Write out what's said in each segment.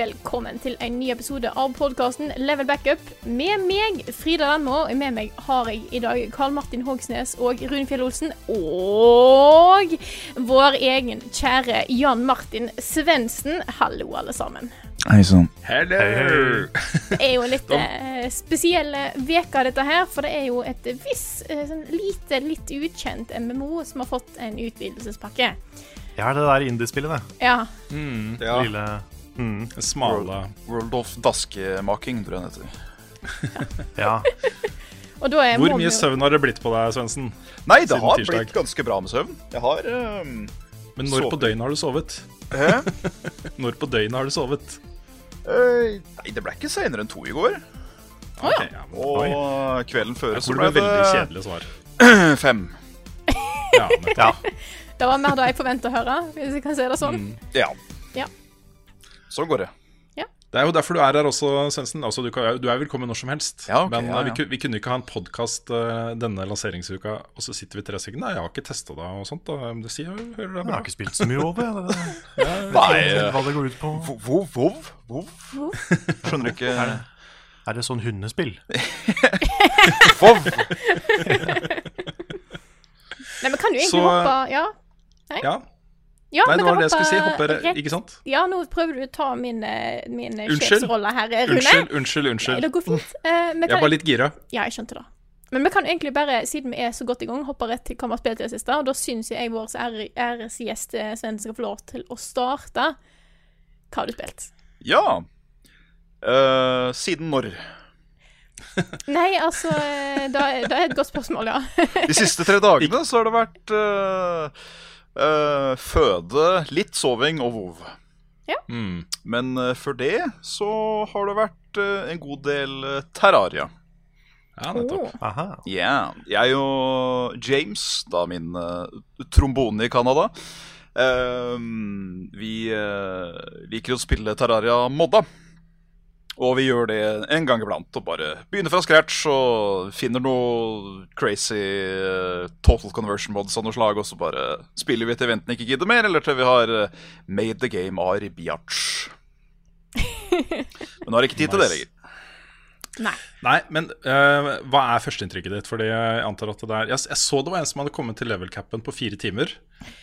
Velkommen til en ny episode av podkasten Level Backup. Med meg, Frida Danmo, og med meg har jeg i dag Karl Martin Hogsnes og Rune Fjell Olsen. Og vår egen kjære Jan Martin Svendsen. Hallo, alle sammen. Hei sann. Det er jo en litt eh, spesiell uke, dette her. For det er jo et viss, eh, sånn lite, litt ukjent MMO som har fått en utvidelsespakke. Ja, det der indiespillet, det. Ja. Ja, Lille mm, smale World of Daskemaking, tror jeg den heter. Ja. Og da er Hvor mye jo- søvn har det blitt på deg, Svendsen? Nei, det har tirsdag. blitt ganske bra med søvn. Jeg har um, Men når Sovet. på døgnet har du sovet? Hæ? Når på døgnet har du sovet? Uh, Nei, det ble ikke senere enn to i går. Å ja. Ok, ja, men, Og oi. kvelden før så ble det veldig kjedelig svar. fem. Ja, ja. Det var mer det jeg forventa å høre, hvis jeg kan si det sånn. Ja. Ja. Så går det. Det er jo derfor du er her også, Svendsen. Altså, du, kan- du er velkommen når som helst. Ja, okay, Men ja, eh, vi, vi kunne ikke ha en podkast denne lanseringsuka, og så sitter vi tre stykker. Nei, jeg har ikke testa det og sånt. Da. Det sier jeg, hører det Jeg har ikke spilt så mye over. Jeg. Det, det, Nei, det, hva det går ut på. Vov, vov, vov. Skjønner ikke Er det, er det sånn hundespill? Vov! Nei, men kan du egentlig Så- hoppe Ja, Ja, ja Nei, men var det jeg skulle si. Hopper, rett- ikke sant? Ja, nå prøver du å ta min, eh, min eh, sjefsrolle her, Rune. Unnskyld, unnskyld, Nei, unnskyld. det går fint. Uh, kan, Jeg er litt gira. Ja, jeg skjønte det. Men vi kan egentlig bare, siden vi er så godt i gang, hoppe rett til hva vi har spilt i det siste. Og da syns jeg vår ære- æresgjest Sven skal få lov til å starte. Hva har du spilt? Ja. uh, siden når? Nei, altså Det er et godt spørsmål, ja. De siste tre dagene så har det vært eh, eh, føde, litt soving og vov. Mm. Men uh, før det så har det vært uh, en god del Terraria. Ja, nettopp. Oh. Yeah. Jeg og James, da min trombone i Canada Vi liker å spille Terraria modda. Og vi gjør det en gang iblant. Og bare begynner fra scratch og finner noe crazy eh, total conversion mods av noe slag, og så bare spiller vi til eventen ikke gidder mer, eller til vi har eh, made the game are biatch. Men nå har jeg ikke tid til det lenger. Nei. Nei, men uh, hva er førsteinntrykket ditt? Fordi jeg antar at det er jeg, jeg så det var en som hadde kommet til level capen på fire timer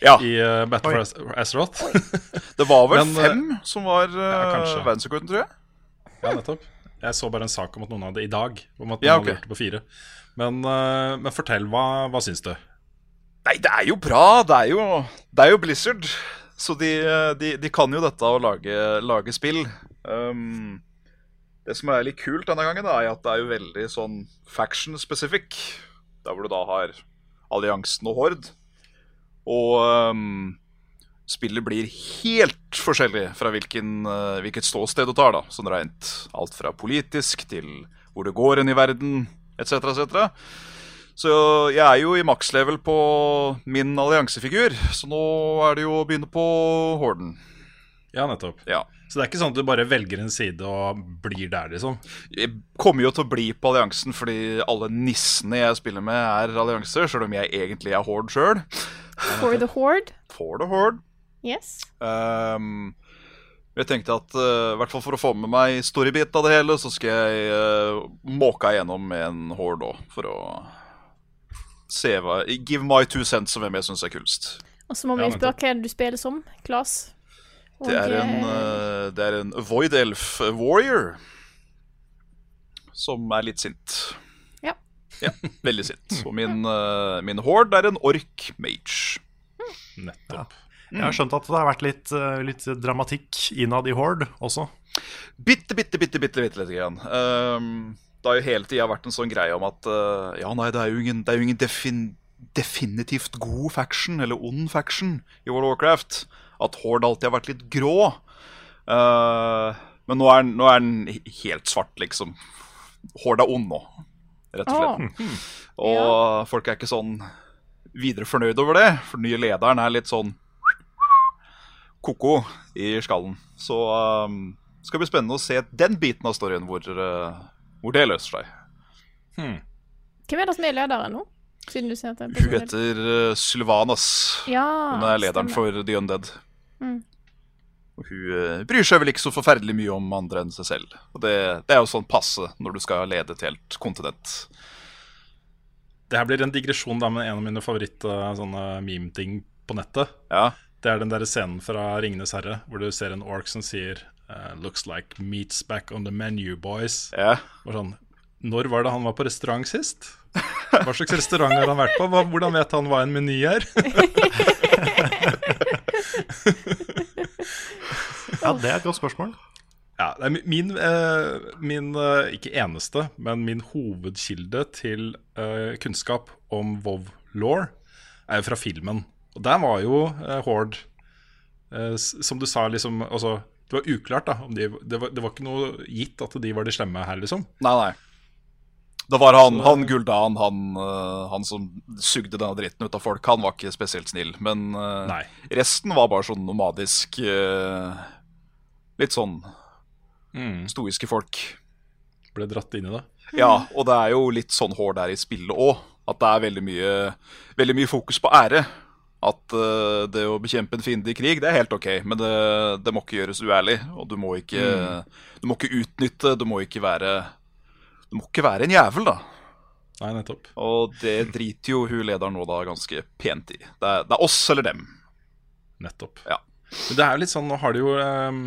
Ja, i uh, Battle for Azeroth. det var vel Men, fem som var uh, ja, verdensrekorden, tror jeg. Ja, nettopp. Jeg så bare en sak om at noen hadde i dag. Om at noen Ja, hadde gjort det på fire. Men, eh, men fortell, hva, hva syns du? Nei, det er jo bra. Det er jo, det er jo Blizzard. Så de, de, de kan jo dette å lage, lage spill. Um, det som er litt kult denne gangen, er at det er jo veldig sånn faction specific. Der hvor du da har alliansen og Hord. Og um, spillet blir helt forskjellig fra hvilken, uh, hvilket ståsted du tar. da Sånn rent alt fra politisk til hvor det går hen i verden, etc., etc. Så jeg er jo i makslevel på min alliansefigur, så nå er det jo å begynne på Horden. Ja, nettopp. Ja. Så det er ikke sånn at du bare velger en side og blir der, liksom? Jeg kommer jo til å bli på alliansen fordi alle nissene jeg spiller med, er allianser, selv om jeg egentlig er Horde sjøl. For the Horde. For the Horde. Yes. Um, jeg tenkte at uh, hvert fall for å få med meg storybit av det hele, så skal jeg uh, måke igjennom med en Horde òg, for å se hva Give my two cents om hvem jeg syns er kulest. Og så må vi Ja, spørre hva er det du spiller som, Klas? Det er en, uh, det er en Void Elf Warrior som er litt sint. Ja. Ja, veldig sint. Og min, uh, min horde er en ork mage. Nettopp. Jeg har skjønt at det har vært litt, eh, litt dramatikk innad i Horde også. Bitte, bitte, bitte, bitte, bitte lite grann. Um, det har jo hele tida vært en sånn greie om at uh, ja, nei, det er jo ingen, det er jo ingen defin, definitivt god faction, eller ond faction, i World of Warcraft. At Horde alltid har vært litt grå. Uh, men nå er, den- nå er den helt svart, liksom. Horde er ond nå, rett og slett. Og folk er ikke sånn videre fornøyd over det, for den nye lederen er litt sånn ko-ko i skallen. Så um, det skal bli spennende å se den biten av storyen hvor, uh, hvor det løser seg. Hvem er det som er lederen nå? Siden du ser at Hun heter uh, Sylvanas. Ja, Hun er lederen stemmer. for The Undead. Mm. Og hun uh, bryr seg vel ikke så forferdelig mye om andre enn seg selv. Og det, det er jo sånn passe når du skal lede et helt kontinent. Det her blir en digresjon da med en av mine favoritt uh, på nettet. Ja, Det er den der scenen fra Ringenes herre hvor du ser en ork som sier uh, Looks like meat's back on the menu, boys. ja. Og sånn, Når var det han var på restaurant sist? Hva slags restaurant har han vært på? Hva, hvordan vet han hva en meny er? Ja, det er et godt spørsmål. Ja, det er min, eh, min eh, ikke eneste, men min hovedkilde til kunnskap om Vov-law er jo fra filmen. Og der var jo eh, Horde eh, Som du sa, liksom altså, Det var uklart, da. Om de, det, var, det var ikke noe gitt at de var de slemme her, liksom. Nei, nei. Det var han, han Guldan, han, uh, han som sugde denne dritten ut av folk. Han var ikke spesielt snill. Men uh, Nei. resten var bare sånn nomadisk uh, Litt sånn Mm. stoiske folk. Ble dratt inn i det. Ja, og det er jo litt sånn hår der i spillet òg. At det er veldig mye, veldig mye fokus på ære. At uh, det å bekjempe en fiende i krig, det er helt ok, men det, det må ikke gjøres uærlig. Og du må ikke, du må ikke utnytte, du må ikke være Du må ikke være en jævel, da. Nei, nettopp. Og det driter jo hun lederen nå da ganske pent i. Det er, det er oss eller dem. Nettopp. Ja. Men det er jo litt sånn, nå har de jo eh,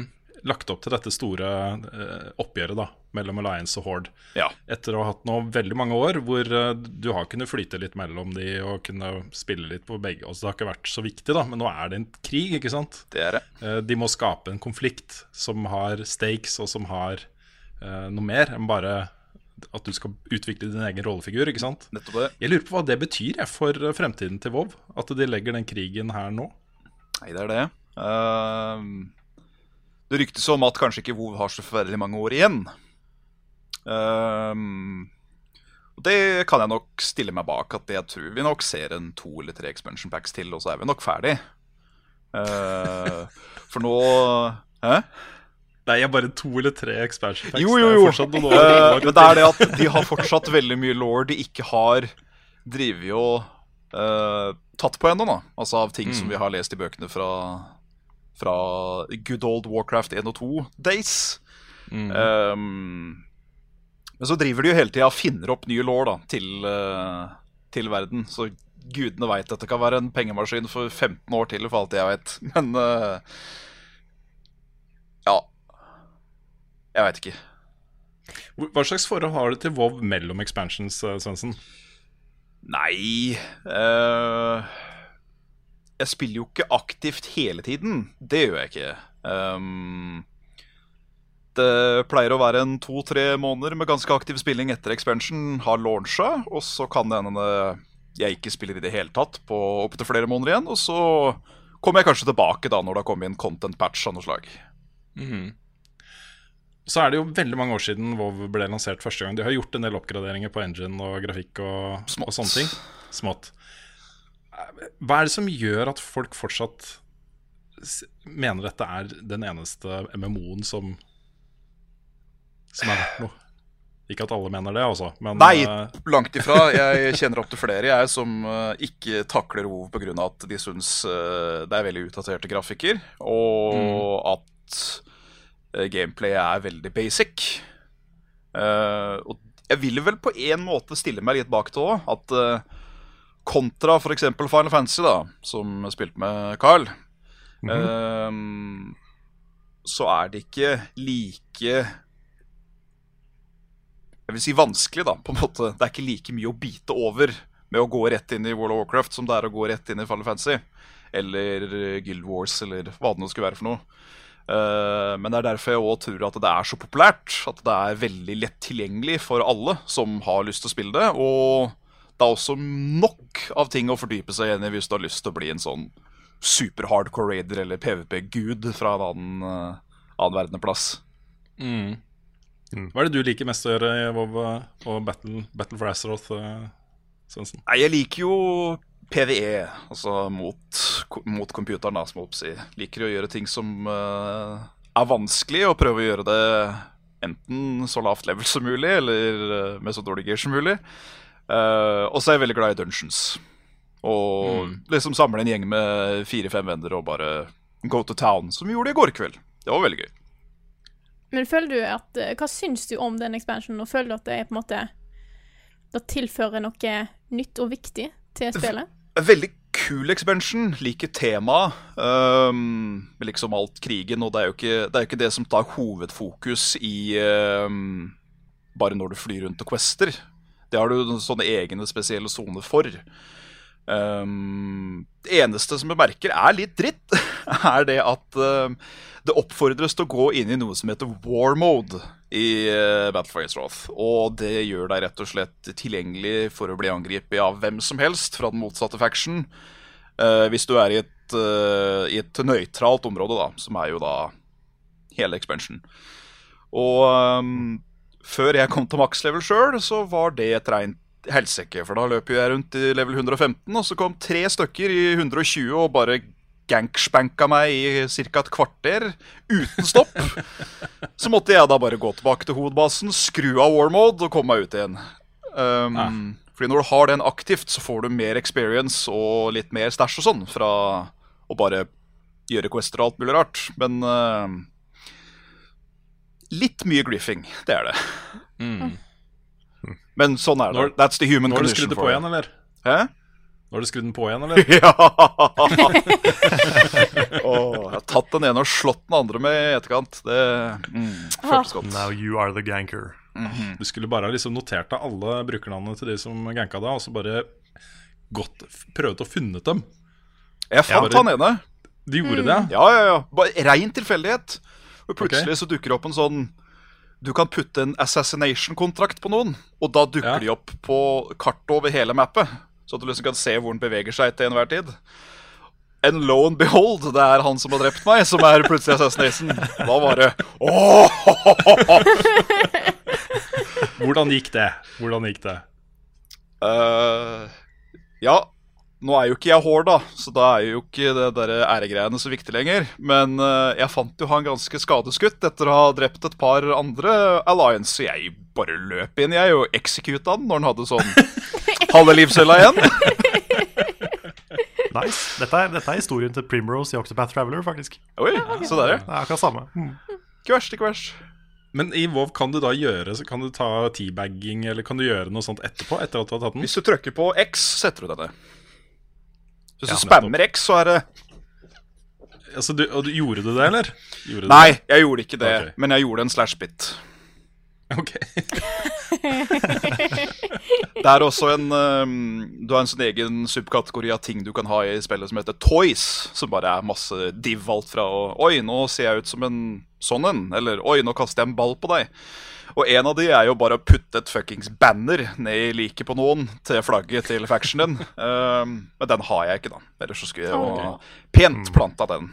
lagt opp til dette store eh, oppgjøret da, mellom Alliance og Horde. Ja. Etter å ha hatt nå veldig mange år hvor eh, du har kunnet flyte litt mellom de og kunne spille litt på begge. Også, det har ikke vært så viktig, da, men nå er det en krig, ikke sant? Det er det. Eh, de må skape en konflikt som har stakes, og som har noe mer enn bare at du skal utvikle din egen rollefigur, ikke sant? Nettopp det. Jeg lurer på hva det betyr jeg, for fremtiden til Vov, At de legger den krigen her nå. Nei, det er det. Ehm, det ryktes om at kanskje ikke WoW har så forferdelig mange år igjen. Um, og det kan jeg nok stille meg bak, at jeg tror vi nok ser en to eller tre expansion packs til, og så er vi nok ferdig. Uh, for nå Hæ? Nei, jeg er bare to eller tre expansion packs. Jo, Det jo, er jo. noen år Eh, men det er det at de har fortsatt veldig mye law de ikke har drevet og uh, tatt på ennå. da. Altså av ting som vi har lest i bøkene fra, fra good old Warcraft 1 og 2 days. Um, men så driver de jo hele tida og finner opp nye law da, til, eh, til verden. Så gudene veit det kan være en pengemaskin for 15 år til, for alt jeg veit. Men uh, ja. Jeg veit ikke. Hva slags forhold har du til WoW mellom expansions, eh, Svendsen? Nei eh, Jeg spiller jo ikke aktivt hele tiden. Det gjør jeg ikke. Um, det pleier å være en to-tre måneder med ganske aktiv spilling etter expansion har launcha, og så kan det hende jeg ikke spiller i det hele tatt på opptil flere måneder igjen, og så kommer jeg kanskje tilbake da når det har kommet inn content patch av noe slag. Så er det jo veldig mange år siden WoW ble lansert første gang. De har gjort en del oppgraderinger på engine og grafikk og, og sånne ting. Smått. Hva er det som gjør at folk fortsatt mener dette er den eneste MMO-en som Som er verdt noe? Ikke at alle mener det, altså. Men Nei, eh, langt ifra. Jeg kjenner opp til flere jeg som eh, ikke takler WoW pga. at de syns eh, det er veldig utdaterte grafikker, og at gameplay er veldig basic. Og jeg vil vel på en måte stille meg litt bak det òg. At kontra f.eks. Final Fantasy, da, som spilte med Carl, eh, så er det ikke like jeg vil si vanskelig, da. på en måte. Det er ikke like mye å bite over med å gå rett inn i World of Warcraft som det er å gå rett inn i Final Fantasy. eller Guild Wars, eller hva det nå skulle være for noe. Uh, men det er derfor jeg også tror at det er så populært. At det er veldig lett tilgjengelig for alle som har lyst til å spille det. Og er også nok av ting å fordype seg igjen i hvis du har lyst til å bli en sånn super-hardcore raider eller PVP-gud fra en annen, uh, annen verdenplass. Mm. Hva er det du liker mest å gjøre i WoW og Battle, Battle for Azeroth, uh, Svendsen? Jeg liker jo PVE, altså mot, mot computeren, da, som jeg si. Liker å gjøre ting som uh, er vanskelig, og prøve å gjøre det enten så lavt level som mulig, eller uh, med så dårlig gear som mulig. Uh, og så er jeg veldig glad i dungeons. Og Mm. liksom samle en gjeng med fire-fem venner og bare go to town, som vi gjorde i går kveld. Det var veldig gøy. Men føler du at eh, Hva syns du om den expansionen, og føler du at det er på en måte Det tilfører noe nytt og viktig til spillet? En veldig kul expansion. Liker temaet. Um, med liksom alt krigen. Og det er jo ikke det, er jo ikke det som tar hovedfokus i um, bare når du flyr rundt og quester. Det har du sånne egne spesielle soner for. Um, det eneste som jeg merker er litt dritt, er det at uh, det oppfordres til å gå inn i noe som heter war mode i uh, Battle for Azeroth. Og det gjør deg rett og slett tilgjengelig for å bli angrepet av hvem som helst fra den motsatte faction. Uh, hvis du er i et, uh, i et nøytralt område, da, som er jo da hele expansion. Og um, før jeg kom til maks level sjøl, så var det et reint helsike. For da løp jeg rundt i level 115, og så kom tre stykker i 120 og bare gankspanka meg i ca. et kvarter uten stopp. Så måtte jeg da bare gå tilbake til hovedbasen, skru av war mode og komme meg ut igjen. Um, Fordi når du har den aktivt, så får du mer experience og litt mer stæsj og sånn fra å bare gjøre quester og alt mulig rart. Men uh, litt mye griffing, det er det. Mm. Men sånn er det. Når- That's the human Nå har du condition skrudd det for på igjen, eller? Hæ? Nå har du skrudd den på igjen, eller? ja! Åh, jeg har tatt den ene og slått den andre med i etterkant. Det mm, føltes godt. Now you are the ganker. Du skulle bare liksom notert deg alle brukernavnene til de som ganka deg, og så bare gått, prøvd å funnet dem. Jeg fant bare- han ene. De gjorde det, Ja, ja, ja. Bare Rein tilfeldighet. Og plutselig så dukker det opp en sånn Du kan putte en assassination-kontrakt på noen, og da dukker Ja. de opp på kartet over hele mappet. Så at du liksom kan se hvor den beveger seg til enhver tid. And lo and behold, det er han som har drept meg, som er plutselig assassination. Da var det Åh! Hvordan gikk det? Hvordan gikk det? Uh, ja, nå er jo ikke jeg hår, da, så da er jo ikke det der æregreiene så viktig lenger. Men eh, jeg fant jo han ganske skadeskutt etter å ha drept et par andre Alliance. Så jeg bare løp inn, jeg, og executa han når han hadde sånn halve livscella igjen. Nice. Dette er, dette er historien til Primrose i Octopath Traveler, faktisk. Oi, så der, ja. Det er akkurat samme. Mm. Ikke verst, ikke verst. Men i WoW kan du da gjøre så Kan du ta teabagging, eller kan du gjøre noe sånt etterpå? Etter at du har tatt den? Hvis du trykker på X, setter du denne. Hvis du Ja, spammer X, så er det Altså, du, og du, gjorde du det, eller? Gjorde Nei, Nei, jeg gjorde ikke det, Okay. men jeg gjorde en slash-bit. Ok. Det er også en um, Du har en sånn egen subkategori av ting du kan ha i spillet som heter toys. Som bare er masse div alt fra og, Oi, nå ser jeg ut som en sånn en. Eller oi, nå kaster jeg en ball på deg. Og en av de er jo bare å putte et fuckings banner ned i liket på noen til flagget til factionen din. Um, men den har jeg ikke, da. Ellers så skulle jeg jo pent planta den.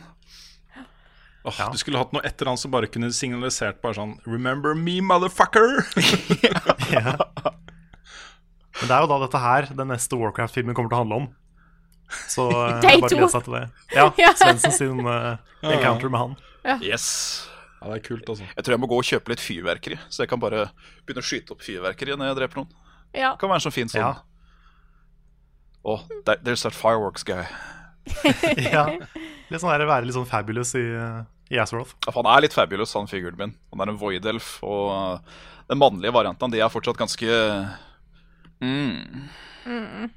Åh, Du skulle hatt noe etter han som bare kunne signalisert bare sånn Remember me, motherfucker! Men det er jo da dette her den neste Warcraft-filmen kommer til å handle om. Så eh, jeg bare gleder seg til det. Ja, Ja. Svendsen sin uh, encounter med han. Yes. Ja, det er kult, altså. Jeg tror jeg må gå og kjøpe litt fyrverkeri, så jeg kan bare begynne å skyte opp fyrverkeri når jeg dreper noen. Ja. Det kan være en sånn fin sånn Ja. Oh, there- there's that fireworks guy. ja. Litt sånn der, være litt sånn fabulous i, i Azeroth. Ja, han er litt fabulous, han figuren min. Han er en void-elf, og den mannlige varianten de er fortsatt ganske mm. Mm.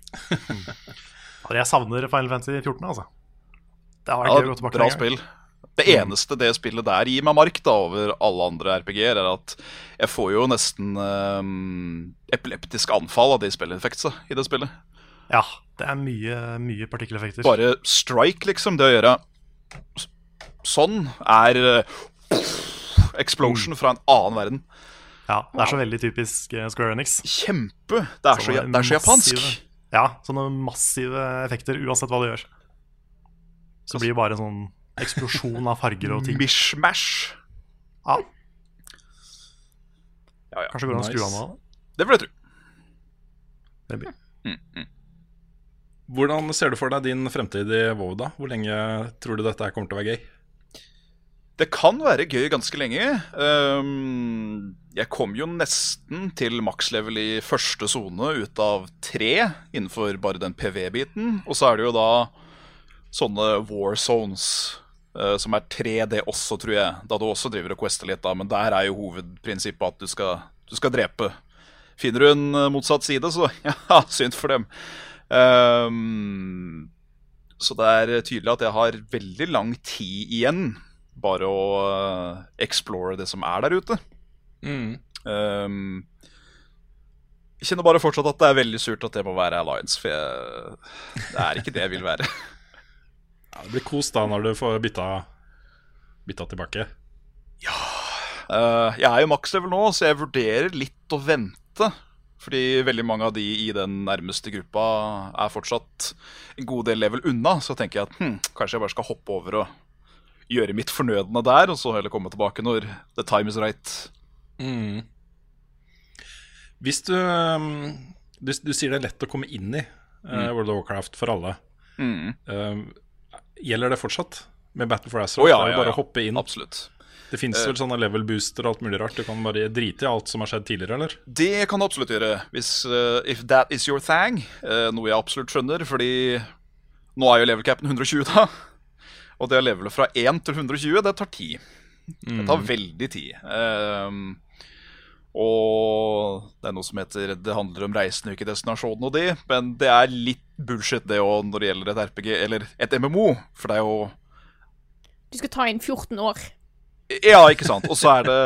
Jeg savner Final Fantasy 14, altså. Det har vært ja, gøy å gå tilbake Bra spill. Det eneste det spillet der gir meg mark da over alle andre RPG-er, er at jeg får jo nesten um, epileptisk anfall av de spilleffektene i det spillet. Ja, det er mye, mye partikkeleffekter. Bare strike, liksom. Det å gjøre sånn er uh, explosion fra en annen verden. Ja, Det er så veldig typisk eh, Square Enix. Kjempe! Det er så, det er så japansk. massive- Ja, sånne massive effekter uansett hva du gjør. Så blir det bare sånn eksplosjon av farger og ting. Mishmash. Ja, Ja, ja. kanskje går det an å skru av noe? Det vil jeg tro. Maybe. Hvordan ser du for deg din fremtid i WoW, da? Hvor lenge tror du dette kommer til å være gøy? Det kan være gøy ganske lenge. Um, jeg kom jo nesten til makslevel i første sone ut av tre innenfor bare den PV-biten. Og så er det jo da sånne war zones Uh, som er 3D også, tror jeg. Da du også driver og quester litt, da. Men der er jo hovedprinsippet at du skal, du skal drepe. Finner du en eh, motsatt side, så ja, synd for dem. Um, så det er tydelig at jeg har veldig lang tid igjen bare å uh, explore det som er der ute. Ehm, jeg kjenner bare fortsatt at det er veldig surt at det må være Alliance, for jeg, det er ikke det jeg vil være. Ja, det blir kos da når du får bytta, bytta tilbake. Eh, jeg er jo makslevel nå, så jeg vurderer litt å vente. Fordi veldig mange av de i den nærmeste gruppa er fortsatt en god del level unna. Så tenker jeg at hm, kanskje jeg bare skal hoppe over og gjøre mitt fornødne der, og så heller komme tilbake når the time is right. Hvis du, um, du Du sier det er lett å komme inn i uh, World of Warcraft for alle. Mm. Um, gjelder det fortsatt med Battle for Azeroth? Oh, ja, det er jo ja, bare ja. å hoppe inn. Absolutt. Det fins vel sånne level booster og alt mulig rart. Du kan bare drite i alt som har skjedd tidligere, eller? Det kan du absolutt gjøre, hvis uh, if that is your thing. Uh, noe jeg absolutt skjønner, fordi nå er jo level capen 120, da. Og det å levele fra 1 til 120, det tar tid. Det tar veldig tid. Ehm, og det er noe som heter Det handler om reisen ikke destinasjonen og de. men det er litt bullshit, det òg, når det gjelder et RPG eller et MMO. For det er jo Du skal ta inn 14 år. Ja, ikke sant. Og så er det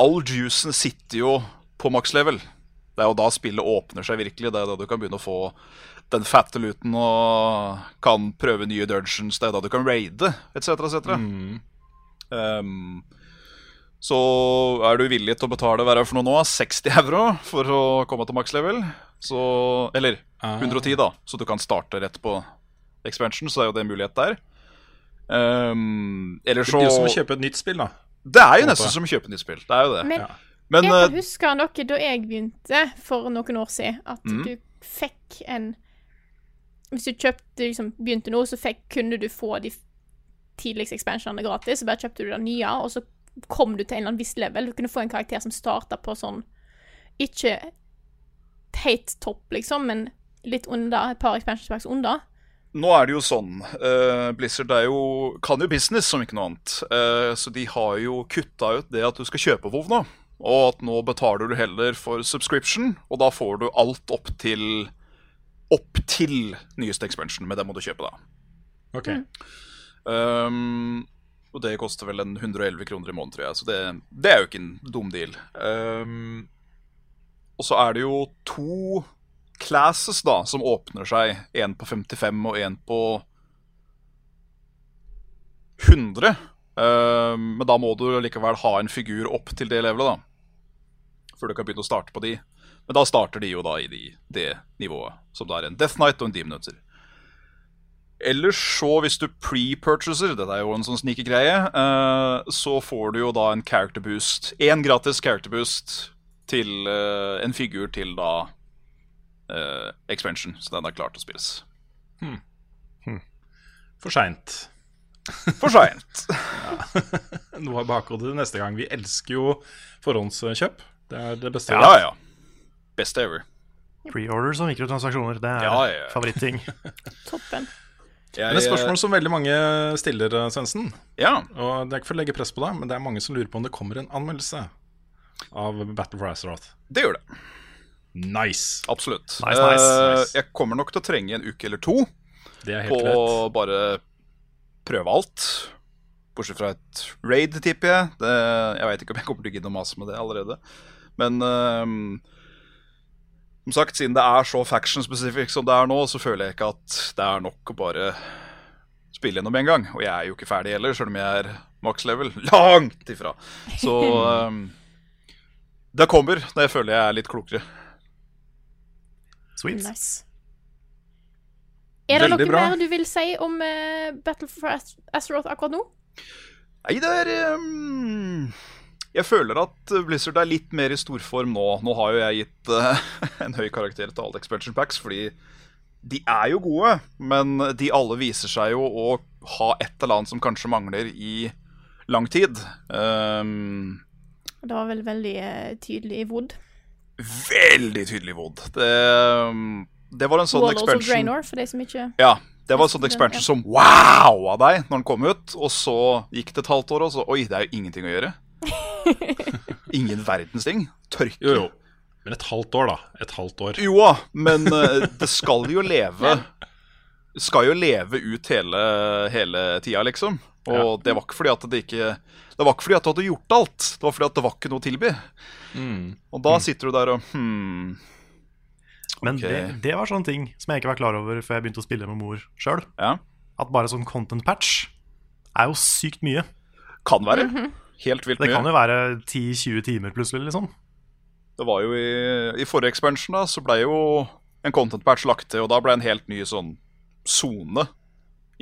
All juicen sitter jo på maks level. Det er jo da spillet åpner seg virkelig. Det er da du kan begynne å få den fatte luten og kan prøve nye dungeons. Det er da du kan raide, etc., etc. Um, så er du villig til å betale hva er for noe nå? 60 euro for å komme til maks level. Så, eller 110, da. Så du kan starte rett på expansion. Så er jo det en mulighet der. Um, eller Det er blir jo som å kjøpe et nytt spill, da. det er jo nesten som å kjøpe et nytt spill. Det er jo det. Men Men jeg uh, kan huske noe da jeg begynte for noen år siden, at mm. du fikk en Hvis du kjøpte liksom, begynte nå, så fikk, kunne du få de tidligste expansionene gratis. Så bare kjøpte du det nye, og så kom du til en eller annen viss level. Du kunne få en karakter som starta på sånn Ikke helt topp, liksom, men litt under. Et par expansion packs under. nå er det jo sånn Uh, Blizzard er jo, kan jo business som ikke noe annet. Uh, så de har jo kutta ut det at du skal kjøpe WoW nå. Og at nå betaler du heller for subscription, og da får du alt opp til Opp til nyeste expansion, men det må du kjøpe, da. Ok. Um, og det koster vel en 111 kroner i måneden, tror jeg. Så det, det er jo ikke en dum deal. Um, og så er det jo to classes da som åpner seg. En på 55 og en på 100. Um, men da må du likevel ha en figur opp til det levelet, da. Før du kan begynne å starte på de. Men da starter de jo da i de, det nivået, som da er en Death Knight og en Demon Hunter. Ellers så, hvis du pre-purchaser, dette er jo en sånn snikegreie, uh, så får du jo da en character boost. Én gratis character boost til uh, en figur til da uh, expansion, så den er klar til å spilles. For seint. For seint. Noe av bakhodet til neste gang. Vi elsker jo forhåndskjøp. Det er det beste. ja, ja. Best ever. Pre-orders og mikrotransaksjoner, det er ja, ja. favoritting. Toppen. Jeg, Men et spørsmål som veldig mange stiller, eh, Svendsen. Ja. Og det er ikke for å legge press på deg, men det er mange som lurer på om det kommer en anmeldelse av Battle for Azeroth. Det gjør det. Nice! Absolutt. Nice, nice, Eh, nice. Jeg kommer nok til å trenge en uke eller to Det er på å bare prøve alt. Bortsett fra et raid, tipper jeg. Det, jeg veit ikke om jeg kommer til å gidde å mase med det allerede. Men ehm, som sagt, siden det er så faction specific som det er nå, så føler jeg ikke at det er nok å bare spille gjennom en gang. Og jeg er jo ikke ferdig heller, selv om jeg er max level. Langt ifra. Så um, det kommer når jeg føler jeg er litt klokere. Sweet. Nice. Er det Veldig noe bra. mer du vil si om uh, Battle for Azeroth akkurat nå? Nei, det er um, Jeg føler at Blizzard er litt mer i storform nå. Nå har jo jeg gitt uh, en høy karakter til alle expansion packs, fordi de er jo gode, men de alle viser seg jo å ha et eller annet som kanskje mangler i lang tid. Um, Det var vel veldig eh, tydelig i Wood. veldig tydelig vod. Det, um, det var en sånn expansion Draenor, for de som ikke Ja, det var en sånn expansion som wow av deg når den kom ut, og så gikk det et halvt år, og så Oi, det er jo ingenting å gjøre. Ingen verdens ting. Tørke. Jo, jo. Men et halvt år, da. Et halvt år. Jo da, men eh, det skal jo leve Skal jo leve ut hele, hele tida, liksom. Og Ja. det var ikke fordi at det ikke Det var ikke fordi at du hadde gjort alt, det var fordi at det var ikke noe å tilby. Mm. Og da sitter du der og hmm, Men okay. det, det var sånne ting som jeg ikke var klar over før jeg begynte å spille med mor sjøl. Ja, At bare sånn content patch er jo sykt mye. kan være. Helt vilt Det mye. kan jo være 10-20 timer plutselig, liksom. Det var jo i, i forrige expansion da, så ble jo en content patch lagt til, og da ble en helt ny sånn zone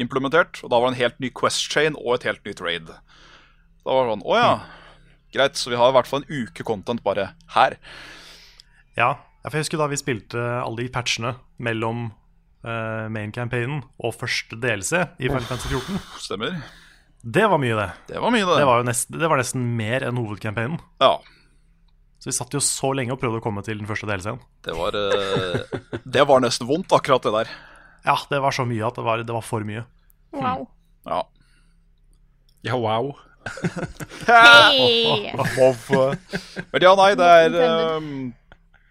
implementert. Og da var det en helt ny quest chain og et helt nytt raid. Da var det sånn, å ja, greit, så vi har i hvert fall en uke content bare her. Ja, ja, for jeg husker da vi spilte alle de patchene mellom uh, main campaignen og første DLC i Final Fantasy 14. Stemmer. Det var mye, det. Det var mye, det. Det var jo nesten, det var nesten mer enn hovedcampaignen. Ja, Så vi satt jo så lenge og prøvde å komme til den første DLC-en. det var, eh, det var nesten vondt, akkurat det der. Ja, det var så mye at det var, det var for mye. Wow. Ja. Ja, wow. Hey! Men ja, nei, det er, ehm,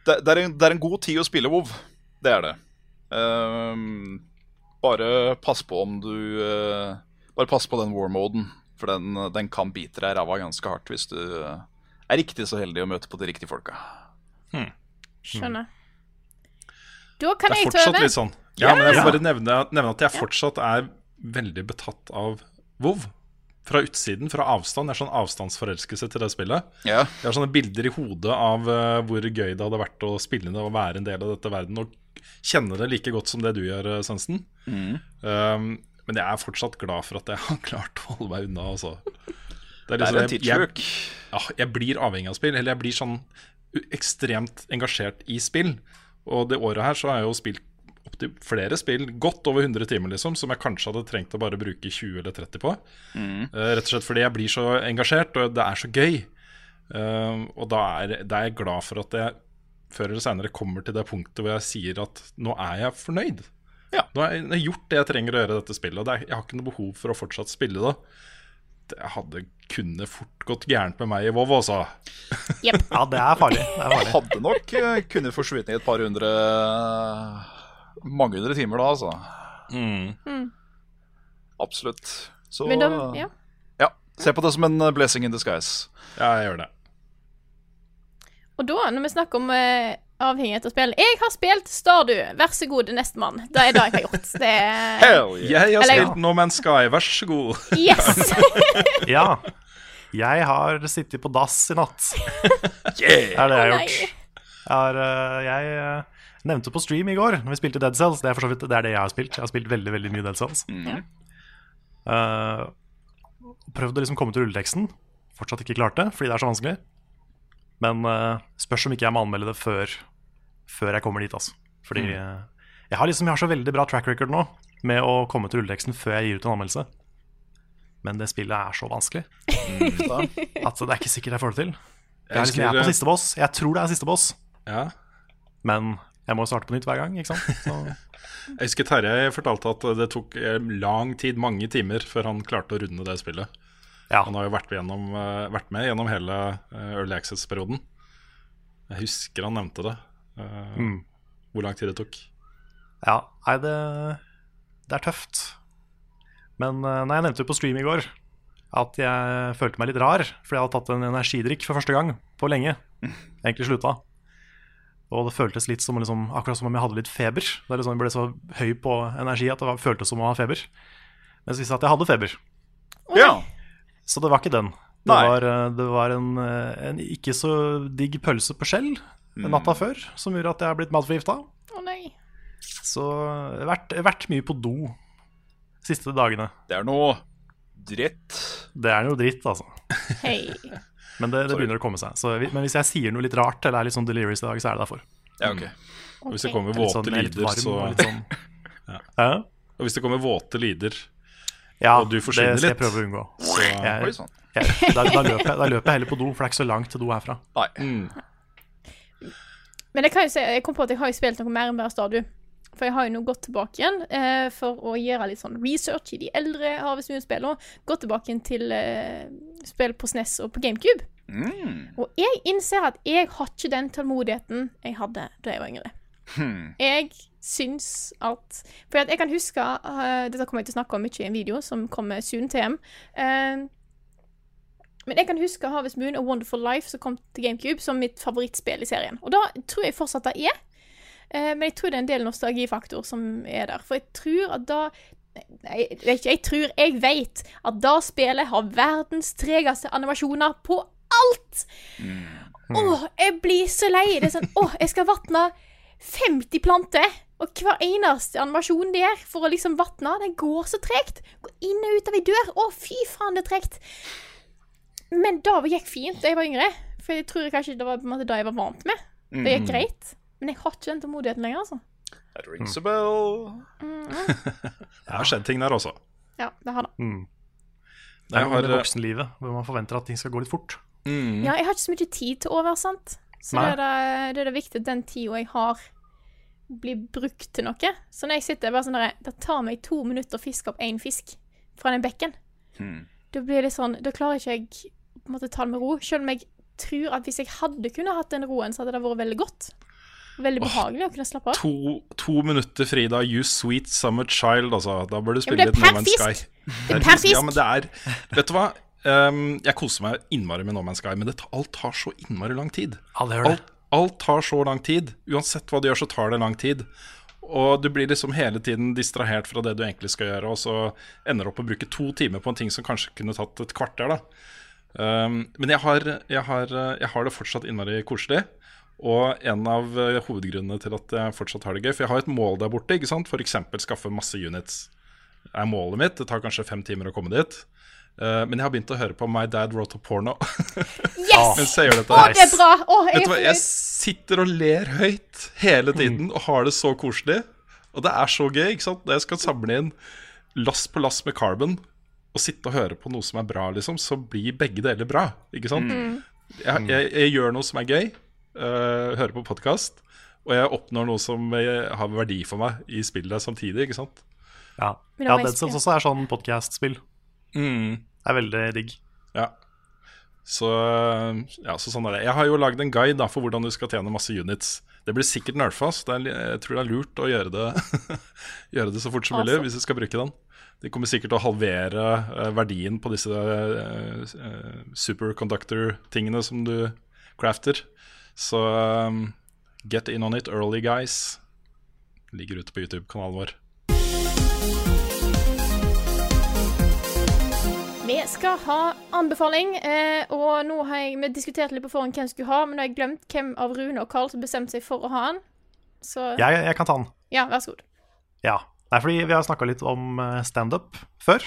det, det, er en, det er en god tid å spille WoW. Det er det. Um, bare pass på om du eh, Bare pass på den war-moden, for den, den kan bite deg i ræva ganske hardt hvis du eh, er riktig så heldig å møte på de riktige folka. Skjønner. Da kan jeg ta over. sånn. Ja, men jeg vil bare nevne, nevne at jeg fortsatt er veldig betatt av WoW. Fra utsiden, fra avstand. Jeg er sånn avstandsforelskelse til det spillet. Ja. Jeg har sånne bilder i hodet av eh, hvor gøy det hadde vært å spille det og være en del av dette verden og kjenne det like godt som det du gjør, Svendsen. Mm. Um, men jeg er fortsatt glad for at jeg har klart å holde meg unna. Altså. Det Det er liksom- en tidssluk. ja, jeg blir avhengig av spill, eller jeg blir sånn ekstremt engasjert i spill. Og det året her så har jeg jo spilt opptil flere spill, godt over 100 timer, liksom, som jeg kanskje hadde trengt å bare bruke 20 eller 30 på. Eh, rett og slett fordi jeg blir så engasjert, og det er så gøy. Uh, og da er, da er jeg glad for at jeg før eller senere kommer til det punktet hvor jeg sier at nå er jeg fornøyd. Ja. Nå har jeg, gjort det jeg trenger å gjøre i dette spillet, og det er, jeg har ikke noe behov for å fortsatt spille det. Det hadde kunne fort gått gærent med meg i WoW, altså. Ja, det er farlig. Det er farlig. Hadde nok uh, kunne forsvunnet i et par hundre Mange hundre timer da, altså. Absolutt. Så Men de, ja. ja, se på det som en blessing in disguise. Ja, jeg gjør det. Og da, når vi snakker om eh, avhengighet av spill Jeg har spilt Stardew. Vær så god, nestemann. Det er det jeg har gjort. Det Hell yeah. Jeg har Eller- spilt No Man's Sky, vær så god. Yes! Ja. Jeg har sittet på dass i natt. Yeah. Det er det jeg har gjort. Jeg, har, øh, jeg øh, nevnte på stream i går, når vi spilte Dead Cells Det er for så vidt det, er det jeg har spilt. Jeg har spilt veldig veldig mye Dead Cells. Mm. Uh, prøvd å liksom komme til rulleteksten. Fortsatt ikke klart det, fordi det er så vanskelig. Men uh, spørs om ikke jeg må anmelde det før, før jeg kommer dit. Altså. Fordi mm. jeg, har liksom, jeg har så veldig bra track record nå med å komme til rulleteksten før jeg gir ut en anmeldelse. Men det spillet er så vanskelig at det er ikke sikkert jeg får det til. Jeg, er liksom, jeg er på siste boss. Jeg tror det er siste boss, Ja. men jeg må starte på nytt hver gang. ikke sant? Så, Jeg husker Terje fortalte at det tok eh, lang tid, mange timer, før han klarte å runde det spillet. ja. Han har jo vært med gjennom, eh, vært med gjennom hele eh, Early Access-perioden. Jeg husker han nevnte det. Eh, Mm. Hvor lang tid det tok. Ja, nei, det, det er tøft. Men uh, nei, jeg nevnte jo på stream i går at jeg følte meg litt rar, fordi jeg hadde tatt en energidrikk for første gang på lenge. Egentlig slutta. Og det føltes litt som liksom, akkurat som om jeg hadde litt feber. Det er liksom, jeg ble så høy på energi at det føltes som å ha feber. Men Mens visste at jeg hadde feber. Ja. Så det var ikke den. Det var, eh, det var en, eh, en ikke så digg pølse på skjell natta før som gjorde at jeg har blitt matforgifta. Å nei. Så jeg har vært, vært mye på do de siste dagene. Det er noe dritt. Det er noe dritt, altså. Hey. Men det, det begynner å komme seg. Så, men hvis jeg sier noe litt rart eller er litt sånn delirious i dag, så er det derfor. Ja, ok. Og hvis det kommer er våte sånn- er litt lyder, så og sånn. ja. Og hvis det kommer våte lyder, ja, Og du forsvinner det skal jeg prøve å unngå. så Jeg, sånn. jeg, da, da, løper jeg, da løper jeg heller på do, for det er ikke så langt til do herfra. Nei. mm. Men jeg si, jeg kom på at jeg har jo spilt noe mer enn bare Stadio. For jeg har jo nå gått tilbake igjen eh, for å gjøre litt sånn research i de eldre Harvest Moon-spillene. Gått tilbake igjen til eh, spill på SNES og på GameCube. Mm. Og jeg innser at jeg har ikke den tålmodigheten jeg hadde da jeg var yngre. Hmm. Jeg syns at For jeg kan huske uh, Dette kommer jeg til å snakke om mye i en video som kommer soon til hjem. Eh, men jeg kan huske Harvest Moon og Wonderful Life som kom til GameCube som mitt favorittspill i serien. Og da tror jeg fortsatt det er. Eh, men jeg tror det er en del nostalgifaktor som er der. For jeg tror at da Nei, det er ikke jeg tror, jeg vet at da spillet har verdens tregeste animasjoner på alt! Åh, jeg blir så lei. Det er sånn Åh, jeg skal vatne 50 planter, og hver eneste animasjon der for å liksom vatne, det går så tregt. Går inn og ut av ei dør. Å, fy faen, det er tregt. Men det gikk fint da jeg var yngre. For jeg tror kanskje det var på en måte det jeg var vant med. Det gikk greit. Men jeg har ikke den tålmodigheten lenger, altså. That rings a bell. Det har skjedd ting der også. Ja, det har det. Mm. Det er jo har, voksenlivet hvor man forventer at ting skal gå litt fort. mm. Ja, jeg har ikke så mye tid til over, sant. Så det er det, det er det viktig at den tida jeg har, blir brukt til noe. Så når jeg sitter bare sånn der Det tar meg to minutter å fiske opp én fisk fra den bekken. Hmm. Da blir det sånn Da klarer ikke jeg på en måte ta det med ro. Selv om jeg tror at hvis jeg hadde kunnet hatt den roen, så hadde det vært veldig godt. Veldig behagelig å kunne slappe av. To, to minutter, Frida. You sweet summer child, altså. Da bør du spille litt det er No Man's Sky. Det er per fisk. Ja, men det er Vet du hva? Um, jeg koser meg innmari med No Man's Sky, men det, alt tar så innmari lang tid. Alt, alt tar så lang tid. Uansett hva du gjør, så tar det lang tid. Og du blir liksom hele tiden distrahert fra det du egentlig skal gjøre, og så ender du opp å bruke to timer på en ting som kanskje kunne tatt et kvarter. da. Um, men jeg har, jeg, har, jeg har det fortsatt innmari koselig. Og en av uh, hovedgrunnene til at jeg fortsatt har det gøy For jeg har et mål der borte. ikke sant? F.eks. skaffe masse units. er målet mitt. Det tar kanskje fem timer å komme dit. Uh, men jeg har begynt å høre på My Dad Wrote a Porno. Yes! mens jeg gjør dette Å, det er bra! Å, jeg er hva, jeg sitter og ler høyt hele tiden og har det så koselig. Og det er så gøy. ikke sant? Jeg skal samle inn lass på lass med carbon og sitte og høre på noe som er bra, liksom, så blir begge deler bra. ikke sant? Jeg, jeg, jeg gjør noe som er gøy, uh, hører på podkast, og jeg oppnår noe som eh, har verdi for meg i spillet samtidig. ikke sant? Ja, ja var Dead jeg Cells også er sånn podcast-spill. Mm. Det er veldig digg. Ja. Så, ja, så sånn er det. Jeg har jo lagd en guide da, for hvordan du skal tjene masse units. Det blir sikkert nerfa, så det er, jeg tror det er lurt å gjøre det, gjøre det så fort som mulig Awesome. hvis du skal bruke den. De kommer sikkert til å halvere eh, verdien på disse eh, eh, superconductor-tingene som du crafter. Så um, get in on it early, guys. Ligger ute på YouTube-kanalen vår. Vi skal ha anbefaling, eh, og nå har jeg, vi diskutert litt på forhånd hvem skulle ha, men nå har jeg glemt hvem av Rune og Carl som bestemte seg for å ha han. Så Jeg, jeg kan ta den. ja, vær så god. Ja. Nei, fordi vi har snakka litt om eh, standup før.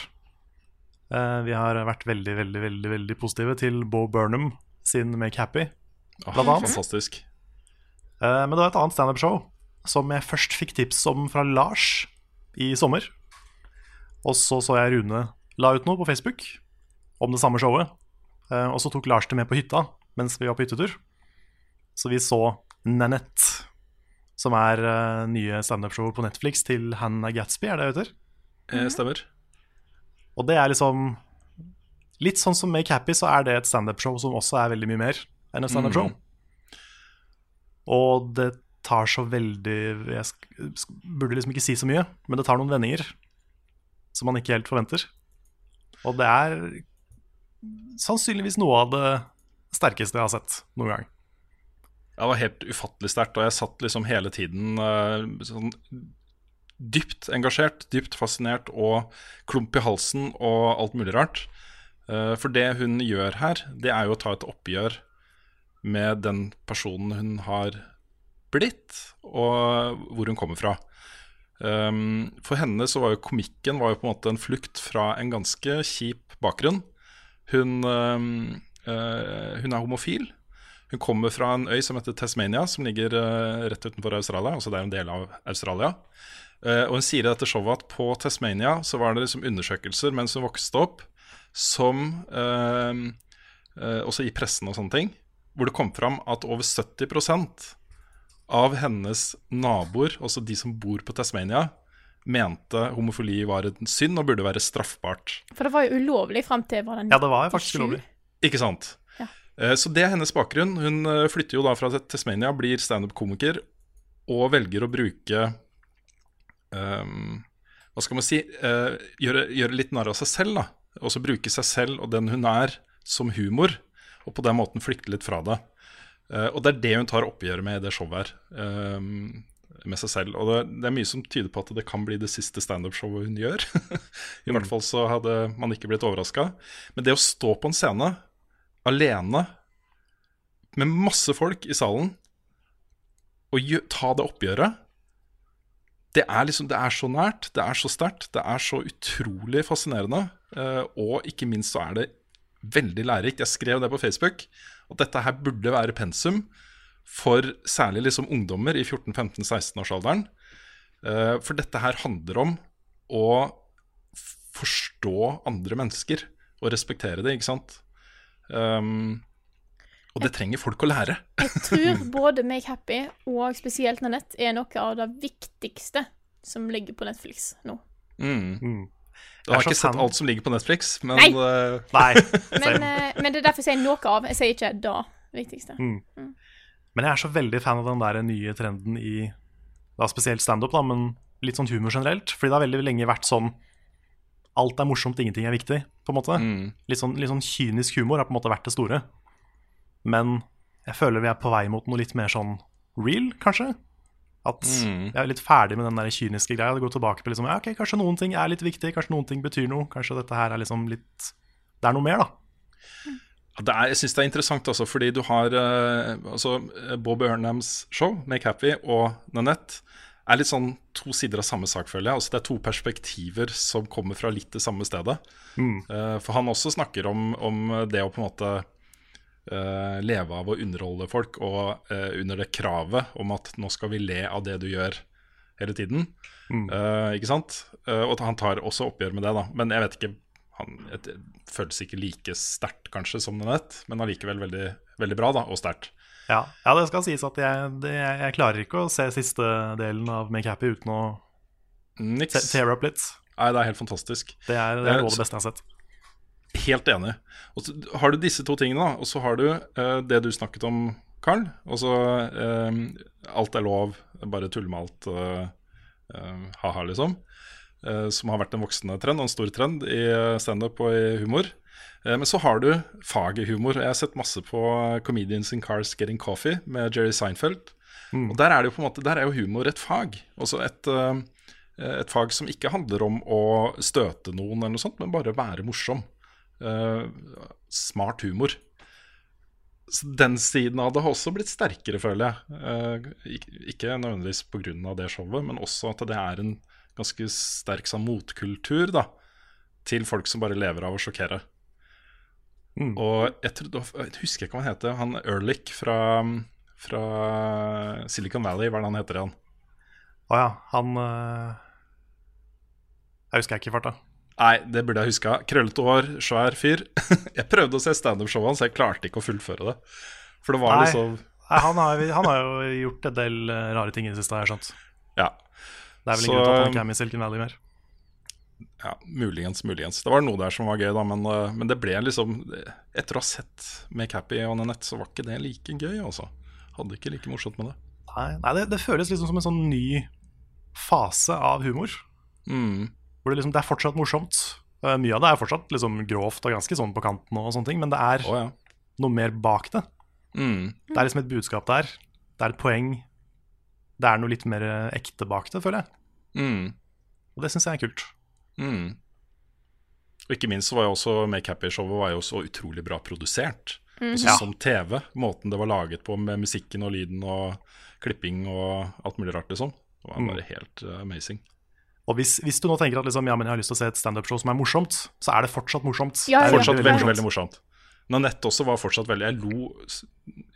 Eh, Vi har vært veldig, veldig, veldig veldig positive til Bo Burnham sin Make Happy. Blant annet. Fantastisk. Eh, Men det var et annet standup-show som jeg først fikk tips om fra Lars i sommer. Og så så jeg Rune la ut noe på Facebook om det samme showet. Og så tok Lars det med på hytta mens vi var på hyttetur. Så vi så Nanette, som er uh, nye standup-show på Netflix til Hannah Gatsby, er det det heter? Eh, stemmer. Og det er liksom Litt sånn som Make Happy, så er det et standup-show som også er veldig mye mer enn et standup-show. Og det tar så veldig Jeg sk sk burde liksom ikke si så mye, men det tar noen vendinger som man ikke helt forventer. Og det er sannsynligvis noe av det sterkeste jeg har sett noen gang. Det var helt ufattelig sterkt, og jeg satt liksom hele tiden eh, sånn dypt engasjert, dypt fascinert og klump i halsen og alt mulig rart. Eh, for det hun gjør her, det er jo å ta et oppgjør med den personen hun har blitt, og hvor hun kommer fra. Um, for henne så var jo komikken var jo på en måte en flukt fra en ganske kjip bakgrunn. Hun, um, uh, hun er homofil. Hun kommer fra en øy som heter Tasmania, som ligger uh, rett utenfor Australia. Altså det er en del av Australia. Uh, og hun sier i dette showet at på Tasmania så var det liksom undersøkelser mens hun vokste opp, som Også i pressen og sånne ting, hvor det kom fram at over 70% av hennes naboer, altså de som bor på Tasmania, mente homofili var en synd og burde være straffbart. For det var jo ulovlig fram til var den Ja, det var jo faktisk ulovlig. Ikke sant? Eh, Så det er hennes bakgrunn. Hun eh, flytter jo da fra Tasmania, blir standup-komiker og velger å bruke um, Hva skal man si uh, gjøre, gjøre litt narr av seg selv. da Også bruke seg selv og den hun er, som humor, og på den måten flykte litt fra det. Uh, og det er det hun tar oppgjøret med i det showet her. Um, med seg selv. Og det, det er mye som tyder på at det kan bli det siste standup-showet hun gjør. I hvert fall så hadde man ikke blitt overraska. Men det å stå på en scene alene med masse folk i salen og ta det oppgjøret det er, liksom, det er så nært, det er så sterkt, det er så utrolig fascinerende. eh, og ikke minst så er det veldig lærerikt. Jeg skrev det på Facebook, at dette her burde være pensum for særlig liksom ungdommer i 14-15-16-årsalderen. Eh, for dette her handler om å forstå andre mennesker og respektere det, ikke sant? Um, og det trenger folk å lære. Jeg tror både Make Happy og spesielt Nanette er noe av det viktigste som ligger på Netflix nå. Mm. Mm. Jeg har er ikke sett alt som ligger på Netflix, men Nei. Uh, Nei. Men, eh, men det er derfor jeg sier noe av. Jeg sier ikke det viktigste. Mm. Men jeg er så veldig fan av den der nye trenden i da spesielt standup, men litt sånn humor generelt. Fordi det har veldig lenge vært sånn alt er morsomt, ingenting er viktig, på en måte. mm. Litt, sånn, litt sånn kynisk humor har på en måte vært det store. Men jeg føler vi er på vei mot noe litt mer sånn real, kanskje. At Mm. jeg er litt ferdig med den der kyniske greia. Det går tilbake på liksom, ja, ok, kanskje noen ting er litt viktig, kanskje noen ting betyr noe. Kanskje dette her er liksom litt Det er noe mer, da. Det er, jeg syns det er interessant også, fordi du har eh, altså, Bob Burnhams show, Make Happy, og Nanette er litt sånn to sider av samme sak, føler jeg. Altså, det er to perspektiver som kommer fra litt det samme stedet. Eh, for han også snakker om, om det å på en måte uh, leve av å underholde folk, og uh, under det kravet om at nå skal vi le av det du gjør hele tiden. Eh, ikke sant? Og han tar også oppgjør med det, da. Men jeg vet ikke han et, føles ikke like sterkt kanskje som Nanette, men allikevel veldig, veldig bra da, og sterkt. Ja, ja, det skal sies at jeg, det, jeg, klarer ikke å se siste delen av Make Happy uten å Niks. tear up litt. Nei, det er helt fantastisk. Det er, det er noe av det beste jeg har sett. Helt enig. Og så har du disse to tingene, da, og så har du uh, det du snakket om, Karl. Og så eh, alt er lov, bare tull med alt. Uh, ha-ha, liksom. Eh, som har vært en voksende trend, og en stor trend i standup og i humor. Eh, men så har du faget humor. Jeg har sett masse på Comedians in Cars Getting Coffee med Jerry Seinfeld. Og der er det jo måte Der er jo humor et fag. Også et, eh, et fag som ikke handler om å støte noen, eller noe sånt, men bare være morsom. Smart humor. Så den siden av det har også blitt sterkere, føler jeg. Ikke nødvendigvis pga. det showet, men også at det er en ganske sterk sånn motkultur da, til folk som bare lever av å sjokkere. Mm. Og jeg, tror, jeg husker ikke hva han heter. Han Erlich fra, fra Silicon Valley, hva er det han heter igjen? Å ja, han øh, Jeg husker ikke i farta. Nei, det burde jeg huska. Krøllete hår, svær fyr. jeg prøvde å se standup-showet hans, jeg klarte ikke å fullføre det. For det var Nei. liksom Nei, han, har, han har jo gjort en del øh, rare ting i det siste, har jeg skjønt. Ja. Det er vel ingen grunn til at han ikke er med i Silken Valley mer. ja muligens, muligens. Det var noe der som var gøy, da, men, eh, men det ble liksom Etter å ha sett Make Happy og Nanette, så var ikke det like gøy, altså. Hadde ikke like morsomt med det. Nei, nei det, det føles liksom som en sånn ny fase av humor. Mm. Hvor det liksom, det er fortsatt morsomt. Eh, mye av det er fortsatt liksom grovt og ganske sånn på kanten, og sånne ting, men det er oh, ja. noe mer bak det. Mm. Det er liksom et budskap der det er et poeng. Det er noe litt mer eh, ekte bak det, føler jeg. Mm. Og det syns jeg er kult. Mm. Og ikke minst så var jo også Make Happy-showet var jo så utrolig bra produsert. Altså, Ja. Som TV. Måten det var laget på med musikken og lyden og klipping og alt mulig rart, liksom. Det var Mm. bare helt eh, amazing. Og hvis, hvis du nå tenker at liksom, ja, men jeg har lyst til å se et standup-show som er morsomt, så er det fortsatt morsomt. Ja, Det er. Fortsatt veldig, veldig, veldig morsomt. Nanette også var fortsatt veldig Jeg lo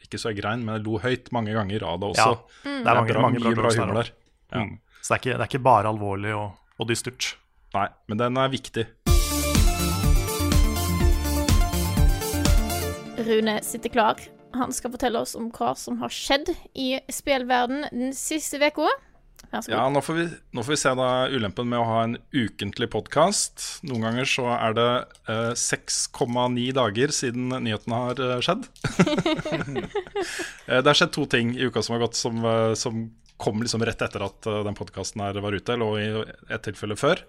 ikke så jeg grein, men jeg lo høyt mange ganger av det også. Ja, det er mange, bra, mange bra mye bra humor der. Ja. Mm. Så det er, ikke, det er ikke bare alvorlig og, og dystert. Nei, men den er viktig. Rune sitter klar. Han skal fortelle oss om hva som har skjedd i spillverden den siste uka. Ja, nå får, vi, nå får vi se da ulempen med å ha en ukentlig podkast. Noen ganger så er det eh, 6,9 dager siden nyheten har eh, skjedd. Eh, det har skjedd to ting i uka som har gått, som, eh, som kom liksom rett etter at eh, den podkasten her var ute, eller i et tilfelle før.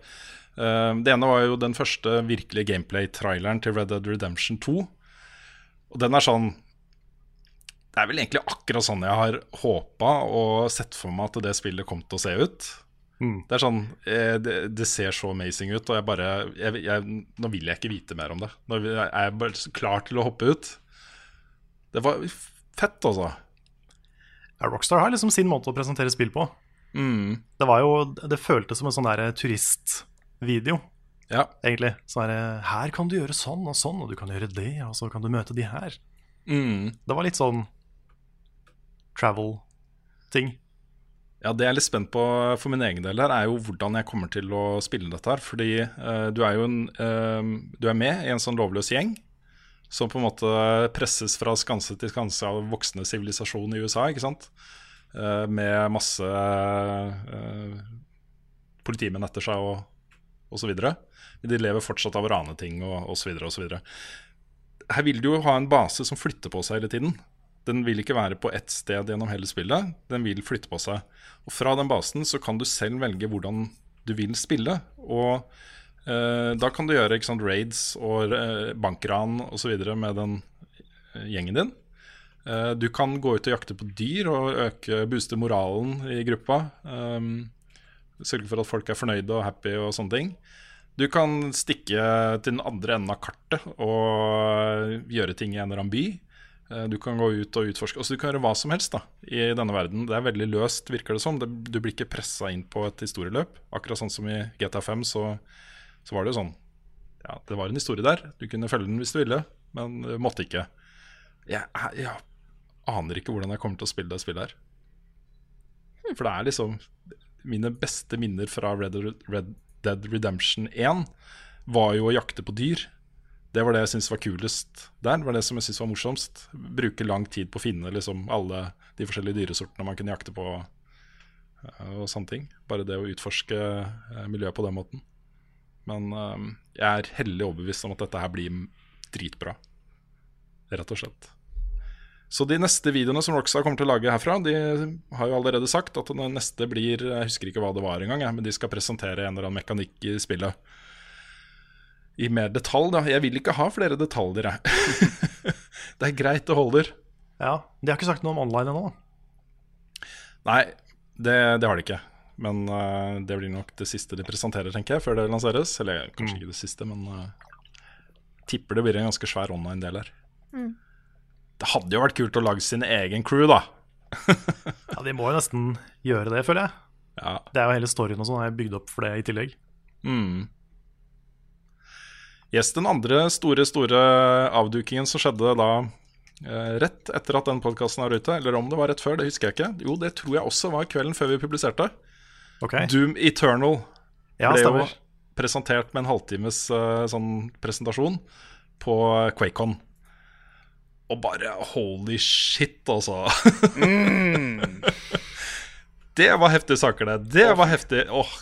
Eh, det ene var jo den første virkelige gameplay-traileren til Red Dead Redemption 2. Og den er sånn Det er vel egentlig akkurat sånn jeg har håpa og sett for meg at det spillet kom til å se ut. Mm. Det er sånn eh, det, det ser så amazing ut, og jeg bare jeg, jeg, Nå vil jeg ikke vite mer om det. Nå er jeg bare klar til å hoppe ut. Det var fett, altså. Rockstar har liksom sin måte å presentere spill på. Mm. Det var jo, det føltes som en sånn der turistvideo, Ja. egentlig. Sånn der, her kan du gjøre sånn og sånn, og du kan gjøre det, og så kan du møte de her. Mm. Det var litt sånn travel-ting. Ja, Det jeg er litt spent på for min egen del, her er jo hvordan jeg kommer til å spille dette. her Fordi uh, du er jo en, uh, du er med i en sånn lovløs gjeng som på en måte presses fra skanse til skanse av voksende sivilisasjon i USA. ikke sant? Eh, med masse eh, politimenn etter seg og osv. De lever fortsatt av å rane ting og osv. videre. Her vil du jo ha en base som flytter på seg hele tiden. Den vil ikke være på ett sted gjennom hele spillet. Den vil flytte på seg. Og Fra den basen så kan du selv velge hvordan du vil spille. Og da kan du gjøre sant, raids og eh, bankran osv. med den eh, gjengen din. Eh, du kan gå ut og jakte på dyr og øke, booste moralen i gruppa. Sørge for at folk er fornøyde og happy og sånne ting. Du kan stikke til den andre enden av kartet og gjøre ting i en eller annen by. Eh, Du kan gå ut og utforske. Altså, du kan gjøre hva som helst da, i denne verden. Det er veldig løst, virker det som. Du blir ikke pressa inn på et historieløp. Akkurat sånn som i GTA5, så, så var det jo sånn Ja, det var en historie der. Du kunne følge den hvis du ville, men du måtte ikke. Jeg, jeg, jeg aner ikke hvordan jeg kommer til å spille det spillet her. For det er liksom Mine beste minner fra Red, Red Dead Redemption 1 var jo å jakte på dyr. Det var det jeg syntes var kulest der. Det var det som jeg syntes var morsomst. Bruke lang tid på å finne liksom, alle de forskjellige dyresortene man kunne jakte på. eh, Og sånne ting. Bare det å utforske eh, miljøet på den måten. Men eh, jeg er hellig overbevist om at dette her blir dritbra. Rett og slett. Så de neste videoene som Roxa kommer til å lage herfra, de har jo allerede sagt at den neste blir Jeg husker ikke hva det var engang, men de skal presentere en eller annen mekanikk i spillet. I mer detalj, da. Jeg vil ikke ha flere detaljer, jeg. det er greit, det holder. Ja, De har ikke sagt noe om online ennå. da. Nei, det, det har de ikke. Men uh, det blir nok det siste de presenterer, tenker jeg, før det lanseres. Eller kanskje ikke det siste, men uh, tipper det blir en ganske svær online-del her. Det hadde jo vært kult å lage sin egen crew, da. Ja, De må jo nesten gjøre det, føler jeg. Ja. Det er jo hele storyen og sånn er bygd opp for det i tillegg. Mm. Yes, den andre store, store avdukingen som skjedde da eh, rett etter at den podkasten var ute, eller om det var rett før, det husker jeg ikke. Jo, det tror jeg også var kvelden før vi publiserte. Ok, Doom Eternal ja, ble jo presentert med en halvtimes uh, sånn presentasjon på QuakeCon. Og bare holy shit, altså. det var heftige saker, det. Det var heftig. Åh,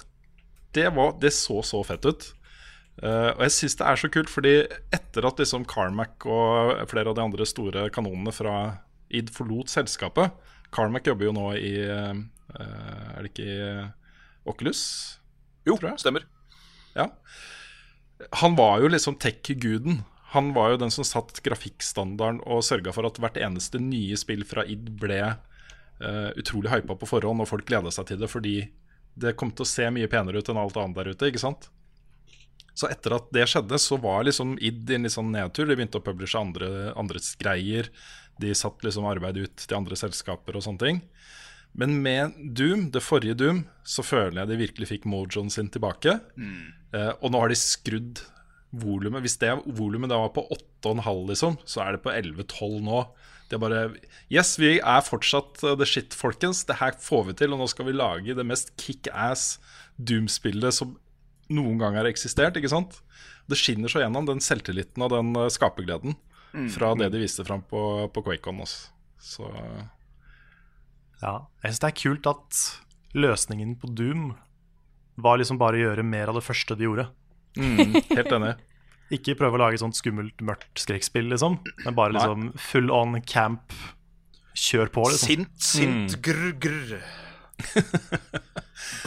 det, var, det så så fett ut. Uh, og jeg syns det er så kult, fordi etter at liksom Carmack og flere av de andre store kanonene fra id forlot selskapet Carmack jobber jo nå i uh, Er det ikke i Oculus? Jo, stemmer. Ja. Han var jo liksom tech-guden. Han var jo den som satt grafikkstandarden og sørga for at hvert eneste nye spill fra id ble uh, utrolig hypa på forhånd, og folk gleda seg til det fordi det kom til å se mye penere ut enn alt annet der ute. ikke sant? Så etter at det skjedde, så var liksom id i en litt sånn nedtur. De begynte å publishe andre, andres greier. De satt liksom arbeid ut til andre selskaper og sånne ting. Men med Doom, det forrige Doom, så føler jeg de virkelig fikk mojoen sin tilbake. Eh, og nå har de skrudd volumet. Hvis det volumet da var på 8,5, liksom, så er det på 11-12 nå. Det er bare Yes, vi er fortsatt uh, the shit, folkens. Det her får vi til, og nå skal vi lage det mest kickass Doom-spillet som noen gang har eksistert. ikke sant? Det skinner så gjennom den selvtilliten og den uh, skapergleden fra det de viste fram på, på QuakeCon. Så Ja, jeg syns det er kult at løsningen på Doom var liksom bare å gjøre mer av det første de gjorde. mm, helt enig. Ikke prøve å lage et sånt skummelt, mørkt skrekkspill, liksom. Men bare liksom full on camp. Kjør på, liksom. Sint, sint, grr, grr.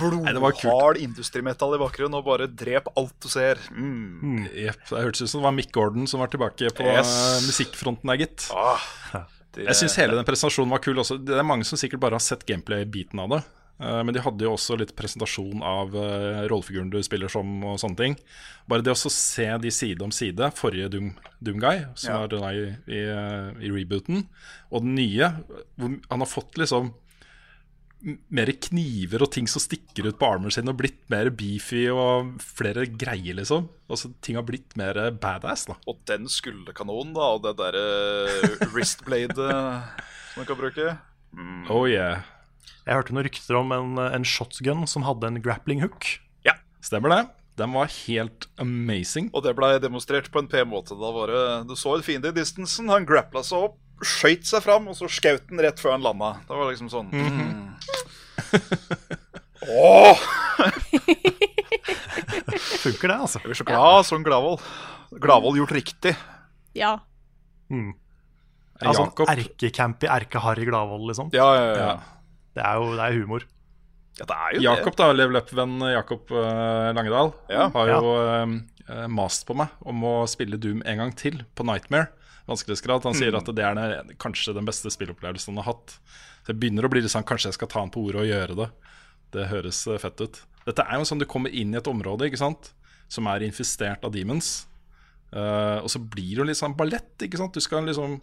Nei, det var kult. Blodhard industrimetall i bakgrunnen, og bare drep alt du ser. Mm. Jepp, det hørtes ut som det var Mick Gordon som var tilbake på Yes. uh, musikkfronten der, gitt. Ah, det- Jeg syns hele den presentasjonen var kul også. Det er mange som sikkert bare har sett gameplay-biten av det. Eh, Men de hadde jo også litt presentasjon av uh, rollefiguren du spiller som og sånne ting. Bare det å se de side om side, forrige Doom, Doom Guy, som Ja. er den i, i, eh, i rebooten, og den nye, han har fått liksom mer kniver og ting som stikker ut på armen sin, og blitt mer beefy og flere greier, liksom. Altså Ting har blitt mer eh, badass, da. Og den skulderkanonen, da, og det derre wristblade eh, som man kan bruke. Mm. Oh yeah. Jeg hørte noen rykter om en, en shotgun som hadde en grappling hook. Ja, Stemmer det. Den var helt amazing. Og det ble demonstrert på en pen måte. Da var det, Du så en fiende i distansen, han grappla seg opp, skøyt seg fram, og så skjøt den rett før han landa. Det var liksom sånn mm. Åh! Funker det, altså? Jeg blir så glad sånn Gladvold. Gladvold gjort riktig. Ja. Mm. Ja, sånn erkecampy, erkeharry Gladvold, liksom. Ja, ja, ja. Ja. Det er jo det er humor. ja det er jo Jakob, da, level up-venn Jakob uh, Langedal, Ja. har jo uh, mast på meg om å spille Doom en gang til på Nightmare. Vanskelighetsgrad. Han sier at det er den, kanskje den beste spillopplevelsen han har hatt. Så jeg begynner å bli litt sånn kanskje jeg skal ta han på ordet og gjøre det. Det høres eh, fett ut. Dette er jo sånn du kommer inn i et område ikke sant? som er infestert av demons. Uh, og så blir det jo litt sånn ballett. ikke sant? Du skal liksom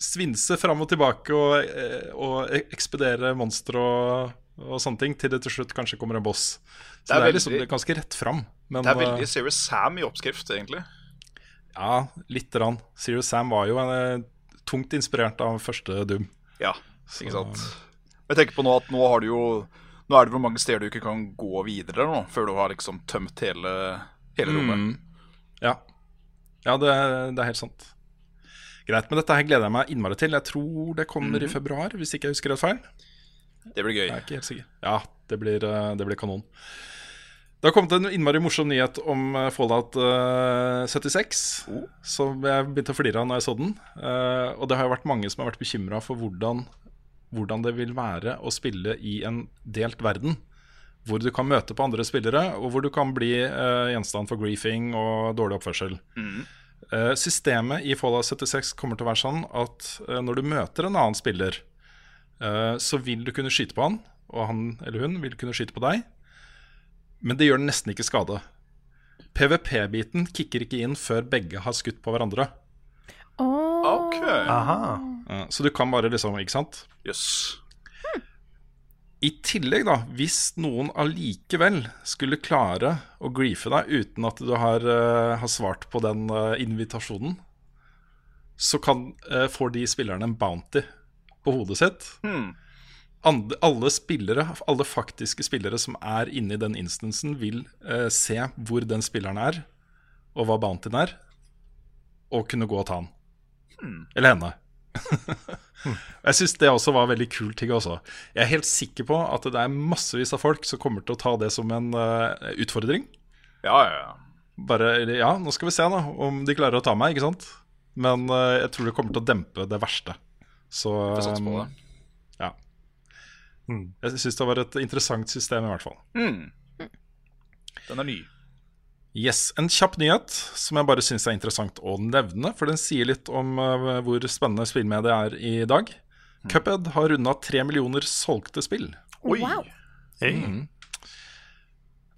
svinse fram og tilbake og, eh, og ekspedere monstre og, og sånne ting, til det til slutt kanskje kommer en boss. Så Det er det er, liksom, det er ganske rett fram. Men, Det er veldig Serious Sam i oppskrift, egentlig. Ja, lite grann. Serious Sam var jo en, tungt inspirert av første Doom. Ja, ikke sant. Jeg tenker på nå at nå har du jo Nå er det hvor mange steder du ikke kan gå videre nå, før du har liksom tømt hele, hele rommet. Mm. Ja, ja det, det er helt sant. Greit, men dette her gleder jeg meg innmari til. Jeg tror det kommer i februar, hvis ikke jeg husker rett feil. Det blir gøy. Jeg er ikke helt sikker. Ja, det blir, eh, det blir kanon. Det har kommet en innmari morsom nyhet om eh, Fallout eh, 76, som jeg begynte å flire av når jeg så den. Eh, og det har jo vært mange som har vært bekymra for hvordan, hvordan det vil være å spille i en delt verden. Hvor du kan møte på andre spillere, og hvor du kan bli gjenstand for griefing og dårlig oppførsel. Eh, systemet i Fallout 76 kommer til å være sånn at når du møter en annen spiller, så vil du kunne skyte på han, og han eller hun vil kunne skyte på deg. Men det gjør nesten ikke skade. PVP-biten kicker ikke inn før begge har skutt på hverandre. OK. Aha. Eh, så du kan bare liksom, ikke sant? Jøss. I tillegg, da, hvis noen allikevel skulle klare å griefe deg uten at du har, uh, har svart på den uh, invitasjonen, så kan, uh, får de spillerne en bounty på hodet sitt. Hmm. Alle spillere, alle faktiske spillere som er inne i den instansen, vil eh, se hvor den spilleren er, og hva bountyen er, og kunne gå og ta han. Eller henne. Jeg syns det også var veldig kul ting også. Jeg er helt sikker på at det er massevis av folk som kommer til å ta det som en uh, utfordring. Ja, ja, ja. Bare Ja, nå skal vi se da om de klarer å ta meg, ikke sant? Men uh, jeg tror det kommer til å dempe det verste. Så Får satse ja. Jeg syns det var et interessant system, i hvert fall. Mm. Den er ny. Yes, En kjapp nyhet som jeg bare syns er interessant å nevne. For den sier litt om uh, hvor spennende spillmediet er i dag. Cuphead har runda tre millioner solgte spill. Oi! Wow. Hey. Mm.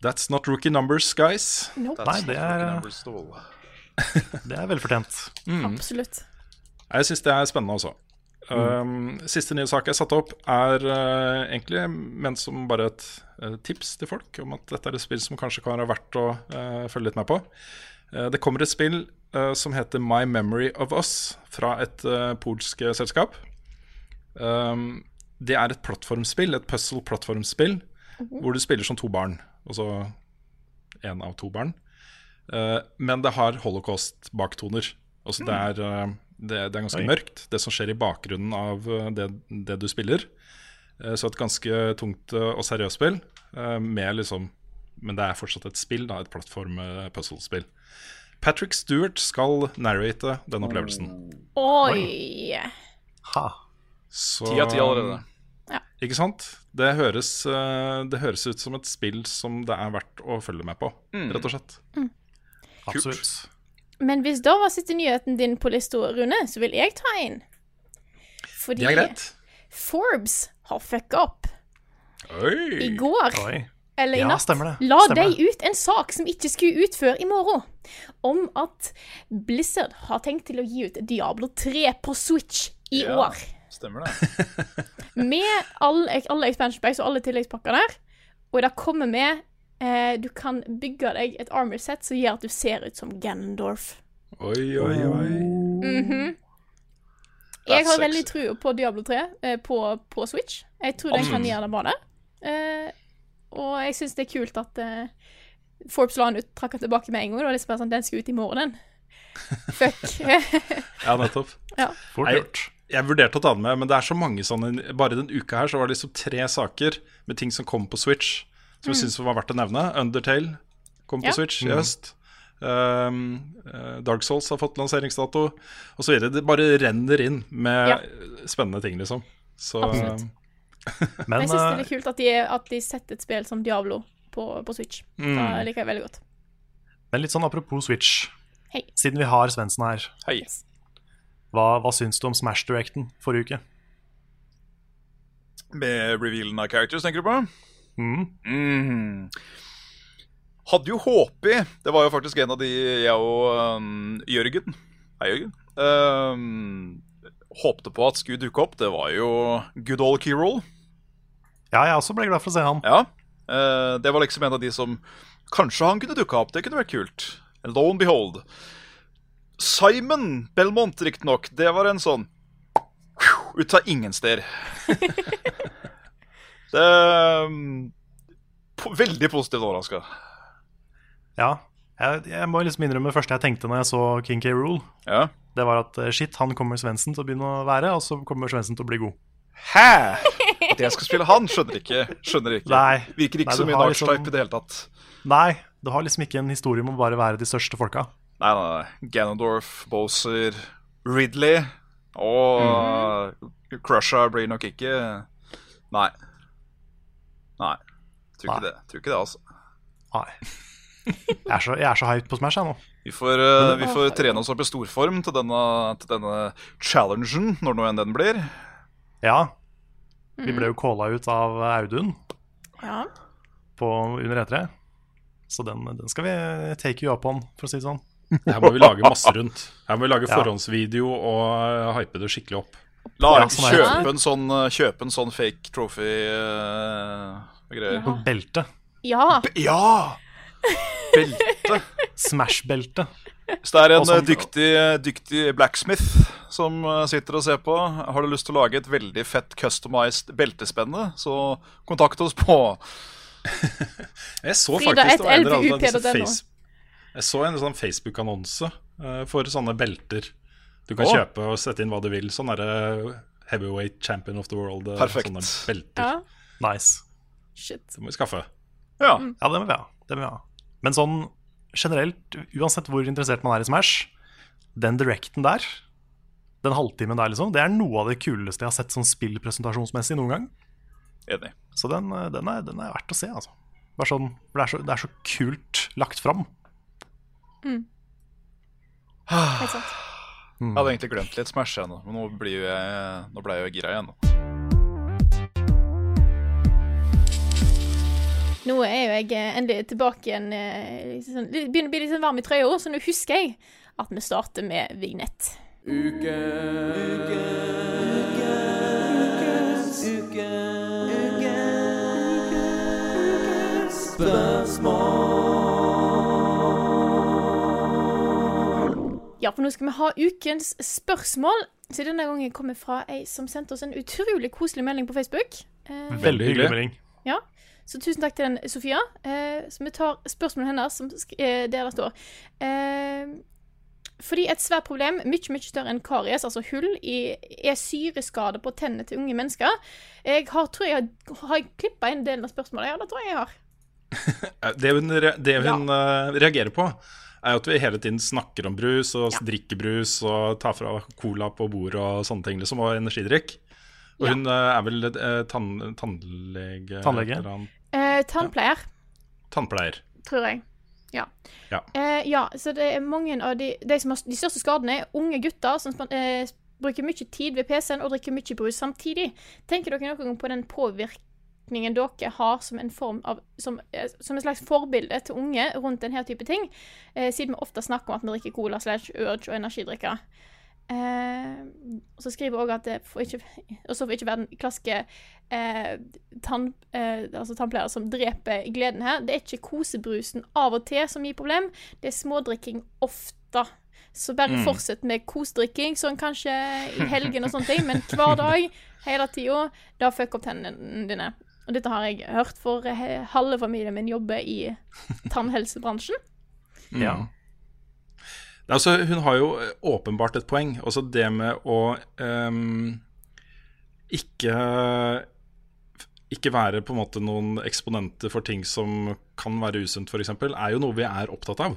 That's not rookie numbers, guys. Nope. Nei, det er, Numbers det er velfortjent. Absolutt. Jeg syns det er spennende også. Um, siste nye sak jeg satte opp, er uh, egentlig ment som bare et uh, tips til folk om at dette er et spill som kanskje kan være verdt å uh, følge litt med på. Det kommer et spill som heter My Memory of Us, fra et polsk selskap. Um, det er et plattformspill, et puzzle-plattformspill, hvor du spiller som to barn. Altså én av to barn. Men det har holocaust-baktoner. Altså det, er, det, det er ganske Oi. mørkt, det som skjer i bakgrunnen av uh, det, det du spiller. Uh, så et ganske tungt uh, og seriøst spill. uh, med liksom, men det er fortsatt et spill, da, et plattform-puzzle-spill. Patrick Stewart skal narrate den opplevelsen. Oi. Ha. Så, Ti av ti allerede. Ikke sant? Det høres, det høres ut som et spill som det er verdt å følge med på, rett og slett. Absolutt. Men hvis da var siste nyheten din på lista, Rune, så vil jeg ta inn. Fordi Det er greit. Forbes har fucka opp. Oi! I går, Oi. eller i Ja, natt, stemmer det. la Stemmer de ut en sak som ikke skulle ut før i morgen, om at Blizzard har tenkt til å gi ut Diablo 3 på Switch i Ja. år. Stemmer det. Med alle, alle expansion packs og alle tilleggspakker der. Og det kommer med eh, Du kan bygge deg et armor set som gjør at du ser ut som Ganondorf. Oi, oi, oi. Mhm. Jeg har veldig tro på Diablo 3 eh, på, på Switch. Jeg tror den kan gjøre det bra der. Eh, og jeg syns det er kult at Forbes la den ut, trakk den tilbake med en gang. Det var liksom bare sånn, Den skal ut i morgen, den. Fuck. Ja, nettopp. Fort Nei, gjort. Jeg vurderte å ta den med, men det er så mange sånne Bare den uka her så var det liksom tre saker med ting som kom på Switch, som jeg synes var verdt å nevne. Undertale kom på Ja. Switch i høst. Um, Dark Souls har fått lanseringsdato, osv. Det bare renner inn med Ja. spennende ting, liksom. Så Absolutt. Men jeg syns det er eh, kult at de, at de setter et spill som Diablo på, på Switch. Det liker jeg veldig godt. Men litt sånn apropos Switch. Hei. Siden vi har Svendsen her, Hei. hva, hva syns du om Smash Directen forrige uke? Med revealen av characters, tenker du på? Mm. Mm. Hadde jo håpet i Det var jo faktisk en av de jeg og um, Jørgen Hei, Jørgen. Um, håpte på at skulle dukke opp. Det var jo good old Keyroll. Ja, jeg også ble glad for å se han. Ja. uh, det var liksom en av de som Kanskje han kunne dukka opp. Det kunne vært kult. And lo and behold. Simon Belmont, riktignok. Det var en sånn Ut av ingen steder. det er po Veldig positivt overraska. Ja. Jeg, jeg må liksom innrømme det første jeg tenkte når jeg så King K. Rule. Ja. Det var at eh, shit, han kommer Svendsen til å begynne å være, og så kommer Svendsen til å bli god. Hæ? At jeg skal spille han? Skjønner ikke. Skjønner ikke. Nei. Virker ikke Nei, så mye har liksom- i det hele tatt. Nei, du har liksom ikke en historie om å bare være de største folka. Nei, nei, nei. Ganondorf, Bowser, Ridley og Crusher blir nok ikke Nei. Nei. Tror ikke Nei. det. Tror ikke det, altså. Nei. Jeg er så, jeg er så hyped på Smash, jeg nå. Vi får, uh, vi får trene oss opp i storform til denne, til denne challengen, når nå enn den blir. Ja. Vi ble jo calla ut av Audun Ja. på under E3. Så den, den skal vi take you up on, for å si det sånn. her må vi lage masse rundt. Her må vi lage forhåndsvideo og uh, hype det skikkelig opp. La Ja, sånn kjøpe, en sånn, eh, kjøpe en sånn fake trophy eh, greier. Ja. Belte. ja. Ja! Belte. Smash-belte. Hvis det er en sånn- eh, dyktig, dyktig blacksmith som eh, sitter og ser på, har du lyst til å lage et veldig fett customized beltespenne, så kontakt oss på Jeg så faktisk det var en LVUP.no. face- Jeg så en sånn Facebook-annonse for sånne belter. Du kan oh. kjøpe og sette inn hva du vil. Sånn derre heavyweight champion of the world. Perfekt. Sånne belter. ja. Nice. Shit. Det må vi skaffe. Ja. Ja, det må vi ha. Det må vi ha. Men sånn generelt, uansett hvor interessert man er i Smash, den directen der, den halvtimen der, liksom, det er noe av det kuleste jeg har sett sånn spillpresentasjonsmessig noen gang. Enig. Så den, eh, den, er, den er verdt å se, altså. Bare sånn, for det er, så, det er så kult lagt fram. Helt sant. Jeg hadde egentlig glemt litt Smash ennå, men nå, blir jeg, nå ble jeg jo gira igjen. da. Nå er jo jeg eh, endelig tilbake igjen. liksom, begynner å bli litt sånn varm i trøya, så nå husker jeg at vi starter med vignett. Uke. Uke. Ja, for nå skal vi ha ukens spørsmål. Så denne gangen kommer fra ei som sendte oss en utrolig koselig melding på Facebook. Eh, Veldig hyggelig melding. ja, så tusen takk til den, Sofia. Eh, så vi tar spørsmålet hennes, som eh, der det står. Eh, fordi et svært problem, mye mye større enn karies, altså hull, i, er syreskade på tennene til unge mennesker. Jeg har, tror jeg har, klippa en del av spørsmålet. Ja, det tror jeg jeg har. Eh, Det hun, det hun ja. reagerer på, er jo at vi hele tiden snakker om brus og drikker brus og tar fra cola på bordet og sånne ting, liksom, og energidrikk. Og Ja. hun eh, er vel eh, tann tannlege? Tannlege. Eh, tannpleier, Tannpleier. tror jeg. Ja. Ja. Eh, ja, så det er mange av de, de som har de største skadene, er unge gutter som eh, bruker mye tid ved PC-en og drikker mye brus samtidig. Tenker dere noen gang på den påvirkningen dere har som en form av som, eh, som en slags forbilde til unge rundt denne type ting? Eh, siden vi ofte snakker om at vi drikker cola slash urge og energidrikker. Eh, og så skriver hun òg at det får ikke, også får ikke være den klassiske eh, tann, eh, altså tannpleier som dreper gleden her. Det er ikke kosebrusen av og til som gir problem, det er smådrikking ofte. Så bare Mm. fortsett med kosedrikking, sånn kanskje i helgen og sånne ting, men hver dag, hele tida, da fucker opp tennene dine. Og dette har jeg hørt, for eh, halve familien min jobber i tannhelsebransjen. Ja. Altså, hun har jo åpenbart et poeng. Altså det med å um, ikke ikke være på en måte noen eksponenter for ting som kan være usunt, f.eks., er jo noe vi er opptatt av.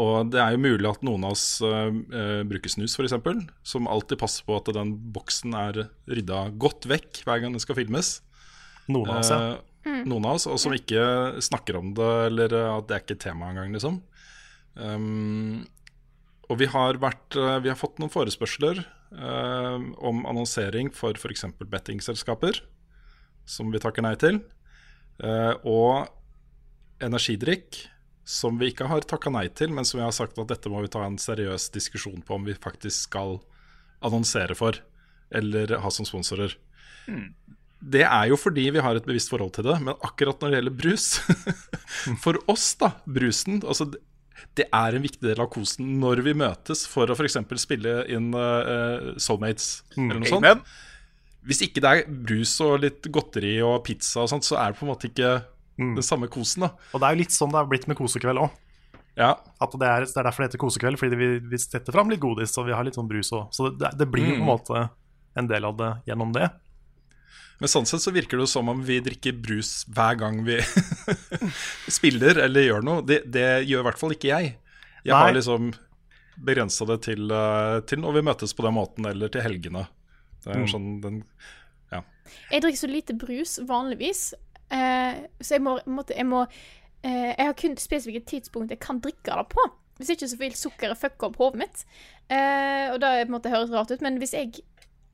Og det er jo mulig at noen av oss uh, eh, bruker snus, f.eks., som alltid passer på at den boksen er rydda godt vekk hver gang den skal filmes. Noen av oss, ja. Uh, Noen av oss, og som ikke snakker om det, eller eh, at det er ikke tema engang, liksom. Um, og vi har, vært, eh, vi har fått noen forespørsler eh, om annonsering for f.eks. bettingselskaper, som vi takker nei til. Uh, og energidrikk, som vi ikke har takka nei til, men som vi har sagt at dette må vi ta en seriøs diskusjon på om vi faktisk skal annonsere for, eller ha som sponsorer. Det er jo fordi vi har et bevisst forhold til det, men akkurat når det gjelder brus For oss, da, brusen altså, det- er en viktig del av kosen når vi møtes for å f.eks. spille inn uh, Soulmates eller noe sånt. Hvis ikke det er brus og litt godteri og pizza og sånt, så er det på en måte ikke den samme kosen, da. Og det er jo litt sånn det har blitt med kosekveld òg. Ja. At det er, det er derfor det heter kosekveld, fordi vi, vi setter fram litt godis og vi har litt sånn brus òg. Så det, det blir jo på en Mm. måte en del av det gjennom det. Men sånn sett så virker det jo som om vi drikker brus hver gang vi spiller eller gjør noe. Det, det gjør i hvert fall ikke jeg. Jeg har liksom begrensa det til, eh, til når vi møtes på den måten, eller til helgene. Det er Mm. sånn den Ja. Jeg drikker så lite brus vanligvis, eh, så jeg må, måtte, jeg må eh, Jeg har kun spesifikke tidspunkt jeg kan drikke det på. Hvis ikke så vil sukkeret fucke opp hodet mitt. Eh, og da på en måte høres rart ut, men hvis jeg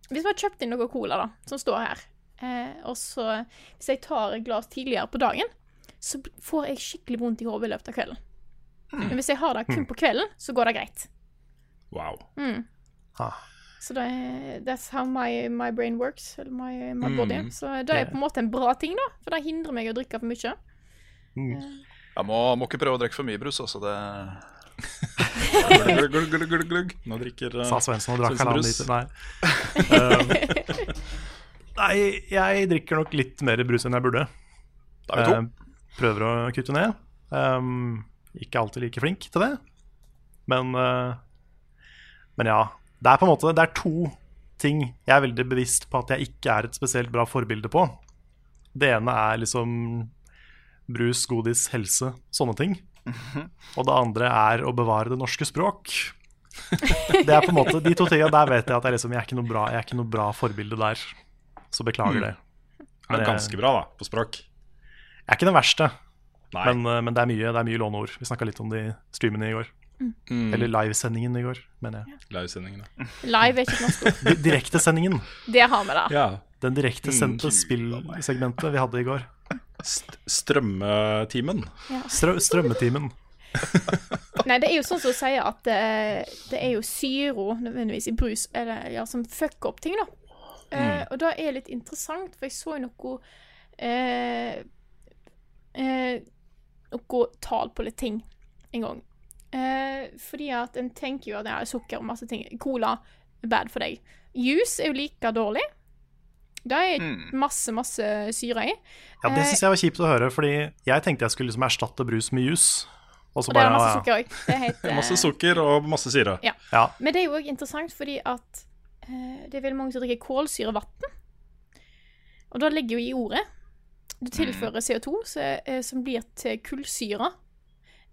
Hvis vi har kjøpt inn noe cola, da, som står her, eh, og så Hvis jeg tar et glass tidligere på dagen, så får jeg skikkelig vondt i hodet i løpet av kvelden. Men hvis jeg har det kun på kvelden, så går det greit. Wow. Mm. Så det er, that's how my, my brain works, eller my, my Mm. body. Så det er på en måte en bra ting, da, for det hindrer meg å drikke for mye. Jeg må, må ikke prøve å drikke for mye brus, altså. Det Glugg, glugg, glugg, glugg, glugg. Nå drikker uh, Sa Svendsen og drakk halvannen liter. Nei. Nei, jeg drikker nok litt mer brus enn jeg burde. Da er vi to. Eh, prøver å kutte ned. Um, ikke alltid like flink til det. Men, uh, men ja. Det er på en måte Det er to ting jeg er veldig bevisst på at jeg ikke er et spesielt bra forbilde på. Det ene er liksom brus, godis, helse, sånne ting. Og det andre er å bevare det norske språk. Det er på en måte De to tingene der vet jeg at jeg, liksom, jeg, er, ikke noe bra, jeg er ikke noe bra forbilde der. Så beklager Mm. det. er ganske bra, da, på språk. Jeg er ikke den verste, Nei. men, eh, men det, er mye, det er mye låneord. Vi snakka litt om det i streamen i går. Mm. Eller livesendingen i går, mener jeg. Livesendingene. Live er ikke et norsk ord. Di- Direktesendingen. Det har vi, da. Ja. Den direktesendte spillsegmentet vi hadde i går. St strømmetimen. Strø strømmetimen. Nei, det er jo sånn som du sier at det, det er jo syro nødvendigvis i brus eller, ja, som fucker opp ting, da. Eh, og da er det litt interessant, for jeg så noe eh, eh, Noe tall på litt ting en gang. Eh, fordi at en tenker jo at det er sukker og masse ting. Cola er bad for deg. Juice er jo like dårlig. Det er masse, masse syre i. Ja, Det Eh, syns jeg var kjipt å høre, fordi jeg tenkte jeg skulle liksom erstatte brus med juice. Og så Og det er masse sukker òg. Det Masse sukker og masse syre. Ja. ja. Men det er jo òg interessant fordi at eh, det er veldig mange som drikker kålsyrevann. Og da ligger jo i ordet. Du tilfører CO2 så, eh, som blir til kullsyre.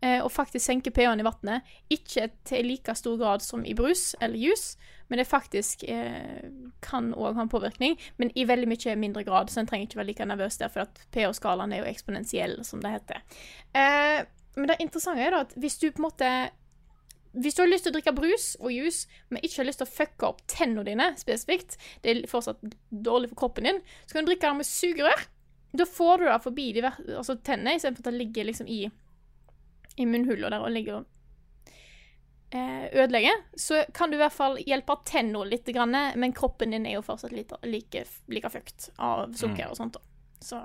Eh, og faktisk senker pH-en i vannet. Ikke til like stor grad som i brus eller juice, men det faktisk eh, kan òg ha en påvirkning. Men i veldig mye mindre grad, så en trenger ikke være like nervøs der, for pH-skalaen er jo eksponentiell, som det heter. Eh, men det interessante er da at hvis du på en måte hvis du har lyst til å drikke brus og juice, men ikke har lyst til å fucke opp tennene dine spesifikt, det er fortsatt dårlig for kroppen din, så kan du drikke det med sugerør. Da får du det forbi de, altså tennene, istedenfor at det ligger liksom i, i munnhullet der og ligger og eh, ødelegger. Så kan du i hvert fall hjelpe tennene litt, grann, men kroppen din er jo fortsatt like, like fucked av sukker og sånt. Så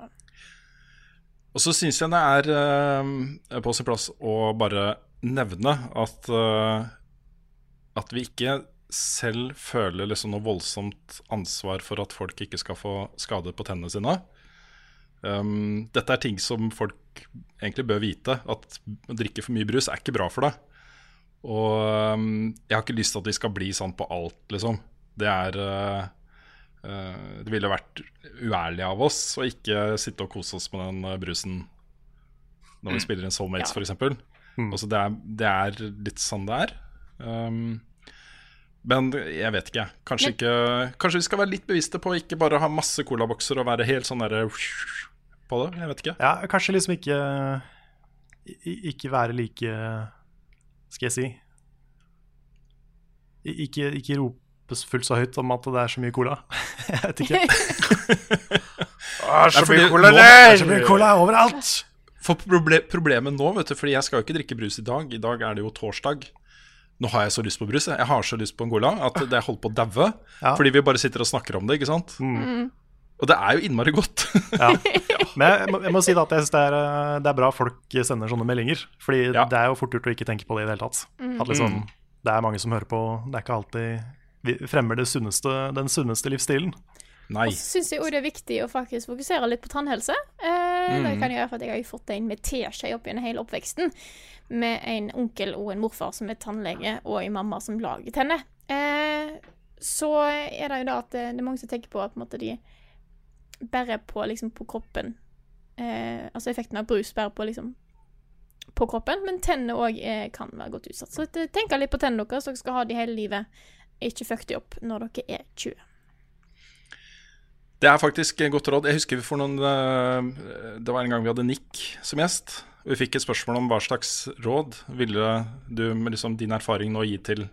Og så syns jeg det er eh, på sin plass å bare nevne at, uh, at vi ikke selv føler liksom noe voldsomt ansvar for at folk ikke skal få skade på tennene sine. Um, dette er ting som folk egentlig bør vite. At å drikke for mye brus er ikke bra for deg. Og um, jeg har ikke lyst til at vi skal bli sånn på alt, liksom. Det er uh, uh, Det ville vært uærlig av oss å ikke sitte og kose oss med den brusen når vi spiller inn Soulmates, Ja. for f.eks. Altså det, er, det er litt sånn det er. Um, men jeg vet ikke. Kanskje, ikke. kanskje vi skal være litt bevisste på å ikke bare ha masse colabokser og være helt sånn derre på det. Jeg vet ikke. ja, kanskje liksom ikke Ikke være like Skal jeg si Ikke, ikke rope fullt så høyt om at det er så mye cola. jeg vet ikke. Nei, fordi nå- Det er så mye cola overalt! For proble problemet nå, vet du, fordi jeg skal jo ikke drikke brus i dag. I dag er det jo torsdag. Nå har jeg så lyst på brus. jeg. Jeg har så lyst på en cola at det holder på å daue. Ja. Fordi vi bare sitter og snakker om det, ikke sant? Og det er jo innmari godt. Ja. Men jeg må, jeg må si da at jeg syns det er, eh, det er bra folk sender sånne meldinger. Fordi Ja. det er jo fort gjort å ikke tenke på det i det hele tatt. At liksom, Det er mange som hører på. Det er ikke alltid vi fremmer det sunneste, den sunneste livsstilen. Og så syns jeg òg det er viktig å faktisk fokusere litt på tannhelse. Eh, Det kan gjøre for at jeg har jo fått en med teskje opp gjennom hele oppveksten. Med en onkel og en morfar som er tannlege, og en mamma som lager tenner. Eh, så er det jo da at det, det er mange som tenker på at på måte, de bærer på liksom på kroppen eh, Altså effekten av brus bærer på liksom på kroppen, men tennene òg kan være godt utsatt. Så eh, tenk litt på tennene deres, dere skal ha de hele livet. Ikke fuck de opp når dere er 20. Det er faktisk godt råd. Jeg husker vi for noen eh, Det var en gang vi hadde Nick som gjest. Vi fikk et spørsmål om hva slags råd ville du med liksom din erfaring nå gi til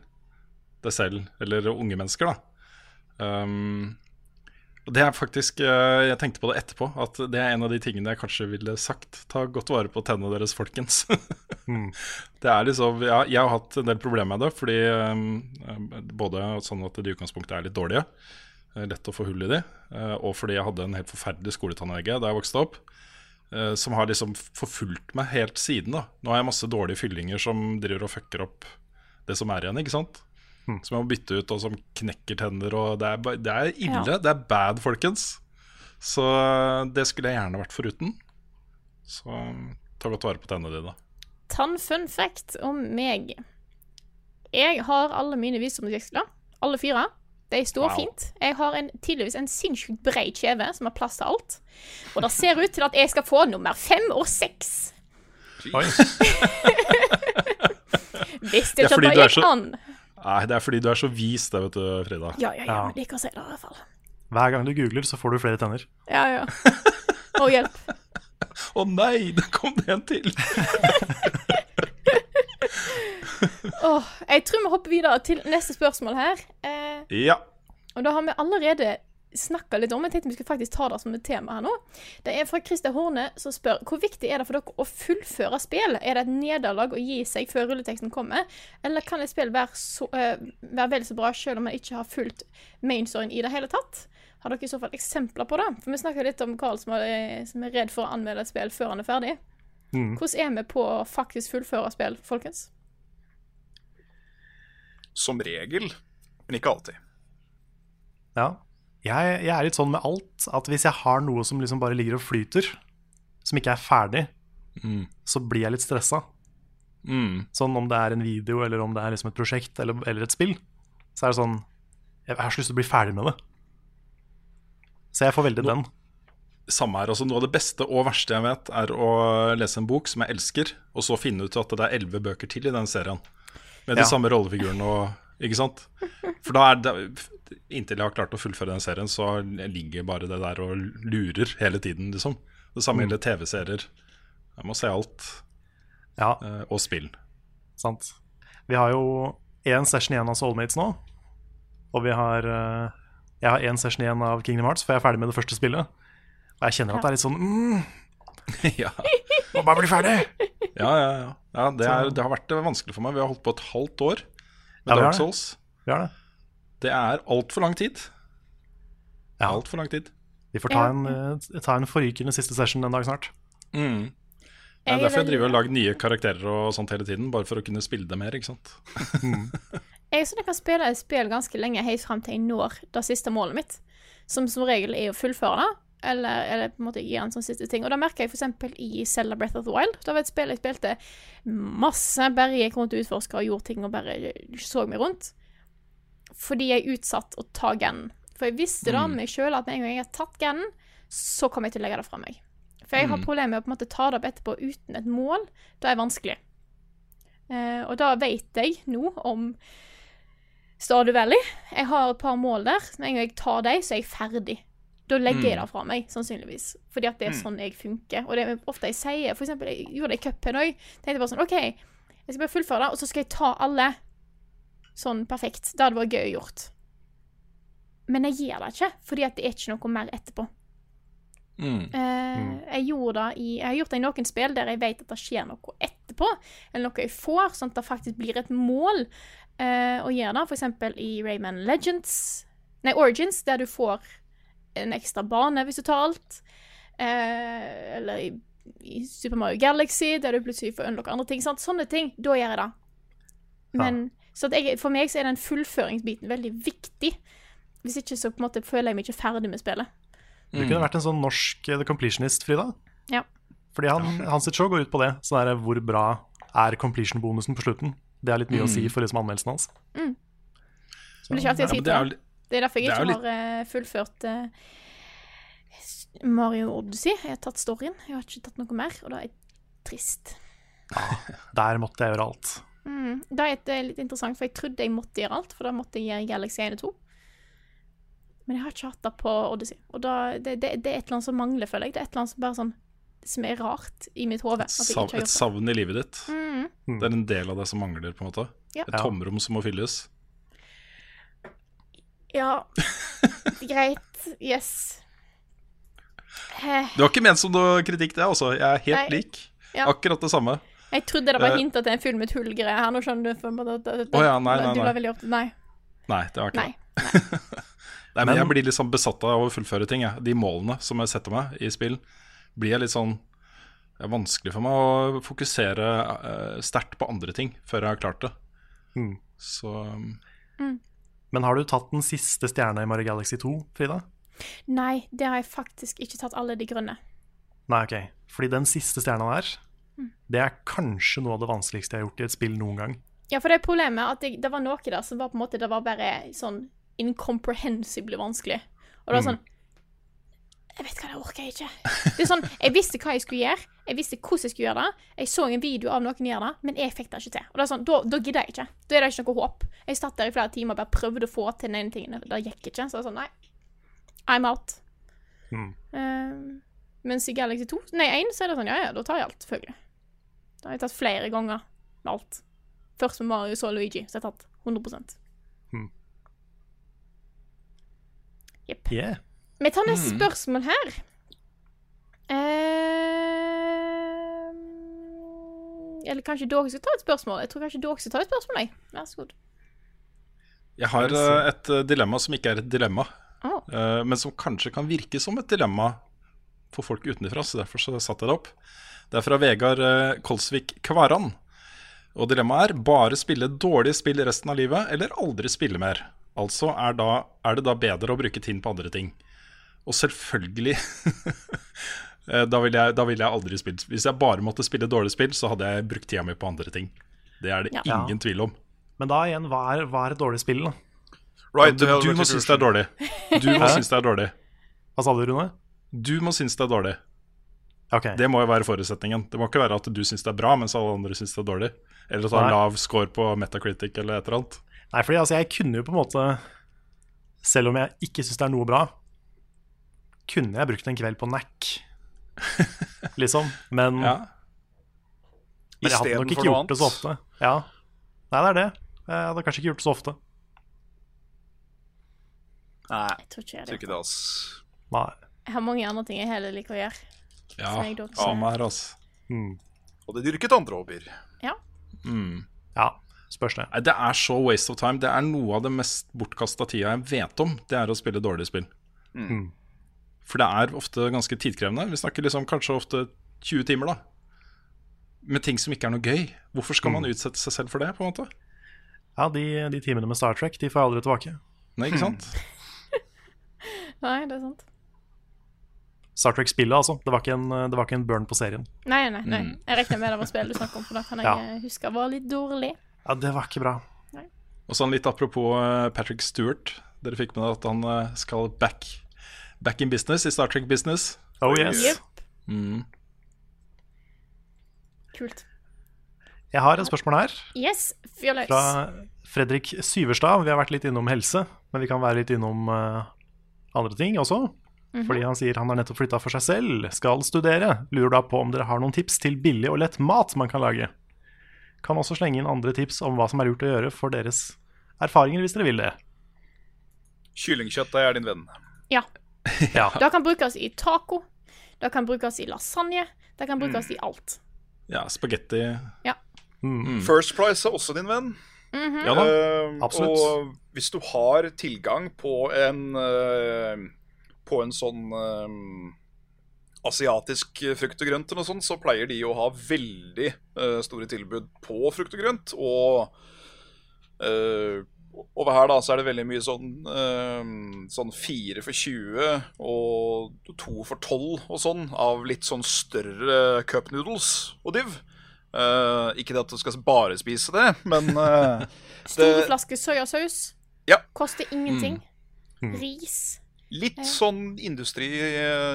deg selv, eller unge mennesker, da. Um, og det er faktisk eh, Jeg tenkte på det etterpå, at det er en av de tingene jeg kanskje ville sagt. Ta godt vare på tennene deres, folkens. Det er liksom ja, Jeg har hatt en del problemer med det, fordi um, både sånn at de i utgangspunktet er litt dårlige, lett å få hull i de, eh, og fordi jeg hadde en helt forferdelig skoletannlege da jeg vokste opp, eh, som har liksom forfulgt meg helt siden. da Nå har jeg masse dårlige fyllinger som driver og fucker opp det som er igjen, ikke sant? Som jeg må bytte ut, og som knekker tenner. Og det er, det er ille. Ja. Det er bad, folkens. Så eh, det skulle jeg gjerne vært foruten. Så ta godt vare på tennene dine. Tann-fun fact om meg. Jeg har alle mine visdomsveksler. Alle fire. De står Wow. fint. Jeg har en, tydeligvis en sinnssykt bred kjeve som har plass til alt. Og det ser ut til at jeg skal få nummer fem og seks. Oi. Visste Det er ikke at det er gikk så- an. Nei, det er fordi du er så vis, det, vet du, Frida. Ja, ja, ja. Ja. men Liker å si det, i hvert fall. Hver gang du googler, så får du flere tenner. Ja, ja. Og hjelp. Å nei, det kom det en til! Åh, jeg tror vi hopper videre til neste spørsmål her. Eh, Ja. og da har vi allerede snakka litt om, jeg tenkte vi skulle faktisk ta det som et tema her nå. Det er fra Christer Horne som spør hvor viktig er det for dere å fullføre spill? Er det et nederlag å gi seg før rulleteksten kommer, eller kan et spill være, så, eh, være vel så bra selv om man ikke har fulgt mainstoryen i det hele tatt? Har dere i så fall eksempler på det? For Vi snakka litt om Carl som er, som er redd for å anmelde et spill før han er ferdig. Mm. Hvordan er vi på å faktisk fullføre spill, folkens? Som regel, men ikke alltid. Ja. Jeg, jeg er litt sånn med alt at hvis jeg har noe som liksom bare ligger og flyter, som ikke er ferdig, så blir jeg litt stressa. Mm. Sånn om det er en video, eller om det er liksom et prosjekt eller, eller et spill. Så er det sånn Jeg har så lyst til å bli ferdig med det. Så jeg får veldig den. Samme her. altså Noe av det beste og verste jeg vet, er å lese en bok som jeg elsker, og så finne ut at det er elleve bøker til i den serien. Med de Ja. samme rollefigurene og Ikke sant? For da er det Inntil jeg har klart å fullføre den serien, så ligger bare det der og lurer hele tiden, liksom. Det samme Mm. TV-serier. Jeg må se alt. Ja. Eh, og spill. Sant. Vi har jo én session igjen av Soulmates nå. Og vi har eh, Jeg har én session igjen av Kingdom Hearts, for jeg er ferdig med det første spillet. Og jeg kjenner at det er litt sånn mm, ja. Må bare bli ferdig! Ja, ja, ja. ja det, er, det har vært eh, vanskelig for meg. Vi har holdt på et halvt år med Ja, Dark. Souls. Det har det. Det er altfor lang tid. Ja. Altfor lang tid. Vi får ta en, eh, ta en forrykende siste session en dag snart. Mm. Det Jeg er er derfor jeg driver og lager nye karakterer og sånt hele tiden. Bare for å kunne spille det mer. ikke sant? Jeg syns jeg kan spille et spill ganske lenge helt fram til jeg når det siste målet mitt. Som som regel er å fullføre det, eller, eller på en måte i en sånn siste ting. Og da merker jeg f.eks. i Zelda Breath of the Wild. Det var et spill jeg spilte masse, bare gikk rundt og utforska og gjorde ting og bare så meg rundt. Fordi jeg utsatt å ta ganen. For jeg visste da meg sjøl at med en gang jeg har tatt ganen, så kommer jeg til å legge det fra meg. For jeg har problemer med å på en måte ta det opp etterpå uten et mål. Det er vanskelig. Eh, og da vet jeg nå om Stardew Valley. Jeg har et par mål der. Med en gang jeg tar dem, så er jeg ferdig. Da legger jeg det fra meg, sannsynligvis. Fordi at det er sånn jeg funker. Og det er ofte jeg sier For eksempel, jeg gjorde det i Cuphead òg. Tenkte bare sånn OK, jeg skal bare fullføre det, og så skal jeg ta alle sånn perfekt. Det hadde vært gøy gjort. Men jeg gjør det ikke, fordi at det er ikke noe mer etterpå. Mm. Eh, jeg, gjorde det i, jeg har gjort det i noen spill der jeg vet at det skjer noe etterpå, eller noe jeg får, sånn at det faktisk blir et mål eh, å gjøre det. For eksempel i Rayman Legends, nei, Origins, der du får en ekstra bane hvis du tar alt. Eh, eller i, i Super Mario Galaxy, der du plutselig får unlocke andre ting. Sant? Sånne ting. Da gjør jeg det. Men så at jeg, for meg så er den fullføringsbiten veldig viktig. Hvis ikke så på en måte føler jeg meg ikke ferdig med spillet. Du kunne vært en sånn norsk eh, The Completionist, Frida. Ja. Fordi han, hans sitt show går ut på det. Så det er hvor bra er completion-bonusen på slutten. Det er litt mye å si for liksom anmeldelsen hans. Men det er ikke alltid jeg Ja, det er det. Er derfor jeg ikke litt... har eh, fullført uh, Mario Odyssey. Jeg har tatt storyen. Jeg har ikke tatt noe mer, og det er trist. Der måtte jeg gjøre alt. Mm. Det er et, litt interessant, for jeg trodde jeg måtte gjøre alt, for da måtte jeg gjøre Galaxy 1 og 2. Men jeg har ikke hatt det på Odyssey. Og da, det, det, det er et eller annet som mangler, føler jeg. Det er et eller annet som bare sånn som er rart i mitt hode. et savn i livet ditt. Mm. Det er en del av det som mangler. på en måte Ja. Et tomrom som må fylles. Ja, greit. Yes. Du Det var ikke ment som noe kritikk, det. altså Jeg er helt Nei. lik. Ja. Akkurat det samme. Jeg trodde det var hint at det til en film med tullgreier her. Nå skjønner du. For, at- at- Å ja, nei, nei, Du var veldig opptatt Nei. Nei, det var ikke nei. det. Nei, men Jeg blir litt sånn besatt av å fullføre ting. Jeg. De målene som jeg setter meg i spill, blir jeg litt sånn Det er vanskelig for meg å fokusere uh, sterkt på andre ting før jeg har klart det. Mm. Så um, Men har du tatt den siste stjerna i Mario Galaxy 2, Frida? Nei, det har jeg faktisk ikke tatt alle de grønne. Nei, ok. Fordi den siste stjerna der, Mm. det er kanskje noe av det vanskeligste jeg har gjort i et spill noen gang. Ja, for det er problemet at det, det var noe der som var på en måte Det var bare sånn incomprehensibly vanskelig. Og det var sånn Jeg vet hva, det orker jeg ikke. Det er sånn, Jeg visste hva jeg skulle gjøre, jeg visste hvordan jeg skulle gjøre det. Jeg så en video av noen gjøre det, men jeg fikk det ikke til. Og det er sånn, Da, da gidder jeg ikke. Da er det ikke noe håp. Jeg satt der i flere timer og bare prøvde å få til den ene tingen. Det gikk ikke. Så det er sånn, nei. I'm out. Mm. Uh, mens i Galaxy 2, nei 1, så er det sånn, ja ja, da tar jeg alt, selvfølgelig. Da har jeg tatt flere ganger med alt. Først med Mario, så Luigi. Så jeg har tatt 100 Hmm. Yep Yeah. Vi tar neste Mm. spørsmål her. Eh, eller kanskje dere skal ta et spørsmål? Jeg tror kanskje dere skal ta et spørsmål, jeg. Vær så god. Jeg har eh, et eh, dilemma som ikke er et dilemma, eh, men som kanskje kan virke som et dilemma for folk utenfra, så derfor så satte jeg det opp. Det er fra Vegard Kolsvik Kvaran. Og dilemmaet er bare spille dårlige spill resten av livet, eller aldri spille mer. Altså er, da, er det da bedre å bruke tiden på andre ting. Og selvfølgelig eh, da ville jeg, da ville jeg aldri spilt. Hvis jeg bare måtte spille dårlige spill, så hadde jeg brukt tida mi på andre ting. Det er det Ja. ingen tvil om. Men da igjen, hva er, hva er et dårlig spill, da? Right Du, du må synes det er dårlig. Du må synes det er dårlig. Hva sa du, Rune? Du må synes det er dårlig. Okay. Det må jo være forutsetningen. Det må ikke være at du synes det er bra, mens alle andre synes det er dårlig. Eller at du har lav score på Metacritic eller et eller annet. Nei, fordi altså, jeg kunne jo på en måte Selv om jeg ikke syns det er noe bra, kunne jeg brukt en kveld på NAC, liksom. Men, Ja. men jeg hadde nok ikke gjort det så ofte. Ja. Nei, det er det. Jeg hadde kanskje ikke gjort det så ofte. Nei, Jeg tror ikke jeg tror det. ikke det, ass. Nei. Jeg har mange andre ting jeg heller liker å gjøre. Ja, samme her, altså. Mm. Og det dyrket andre hobbyer. Ja. Mm. Ja, spørs det. Det er så waste of time. Det er noe av det mest bortkasta tida jeg vet om. Det er å spille dårlige spill. Mm. For det er ofte ganske tidkrevende. Vi snakker liksom kanskje ofte 20 timer, da. Med ting som ikke er noe gøy. Hvorfor skal man utsette seg selv for det, på en måte? Ja, de, de timene med Star Trek de får jeg aldri tilbake. Nei, ikke sant? Nei, det er sant. Star Trek-spillet, altså. Det var, ikke en, det var ikke en burn på serien. Nei, nei, nei. Mm. Jeg regner med det var spillet du snakker om, for da kan jeg Ja. eh, huske var litt dårlig. Ja, det var ikke bra. Og sånn litt apropos eh, Patrick Stewart. Dere fikk med dere at han eh, skal back, back in business i Star Trek Business. Oh yes. Yep. Mm. Kult. Jeg har et spørsmål her Yes, fyr løs. fra Fredrik Syverstad. Vi har vært litt innom helse, men vi kan være litt innom uh, andre ting også. Fordi han sier han har nettopp flytta for seg selv, skal studere. Lurer da på om dere har noen tips til billig og lett mat man kan lage. Kan også slenge inn andre tips om hva som er lurt å gjøre for deres erfaringer, hvis dere vil det. Kyllingkjøtt er din venn. Ja. Ja. Det kan brukes i taco. Det kan brukes i lasagne. Det kan brukes i alt. Ja, spagetti Mm. First Price er også din venn. Ja da. Eh, absolutt. Og hvis du har tilgang på en uh, På en sånn uh, asiatisk frukt og grønt eller noe sånt, så pleier de å ha veldig uh, store tilbud på frukt og grønt. Og eh, over her da så er det veldig mye sånn eh, Sånn 4 for 20 og 2 for 12 og sånn, av litt sånn større cup noodles og div. Eh, ikke det at du skal bare spise det, men eh, Store Det- flasker soyasaus. Ja. Koster ingenting. Mm. Ris. Litt sånn industri,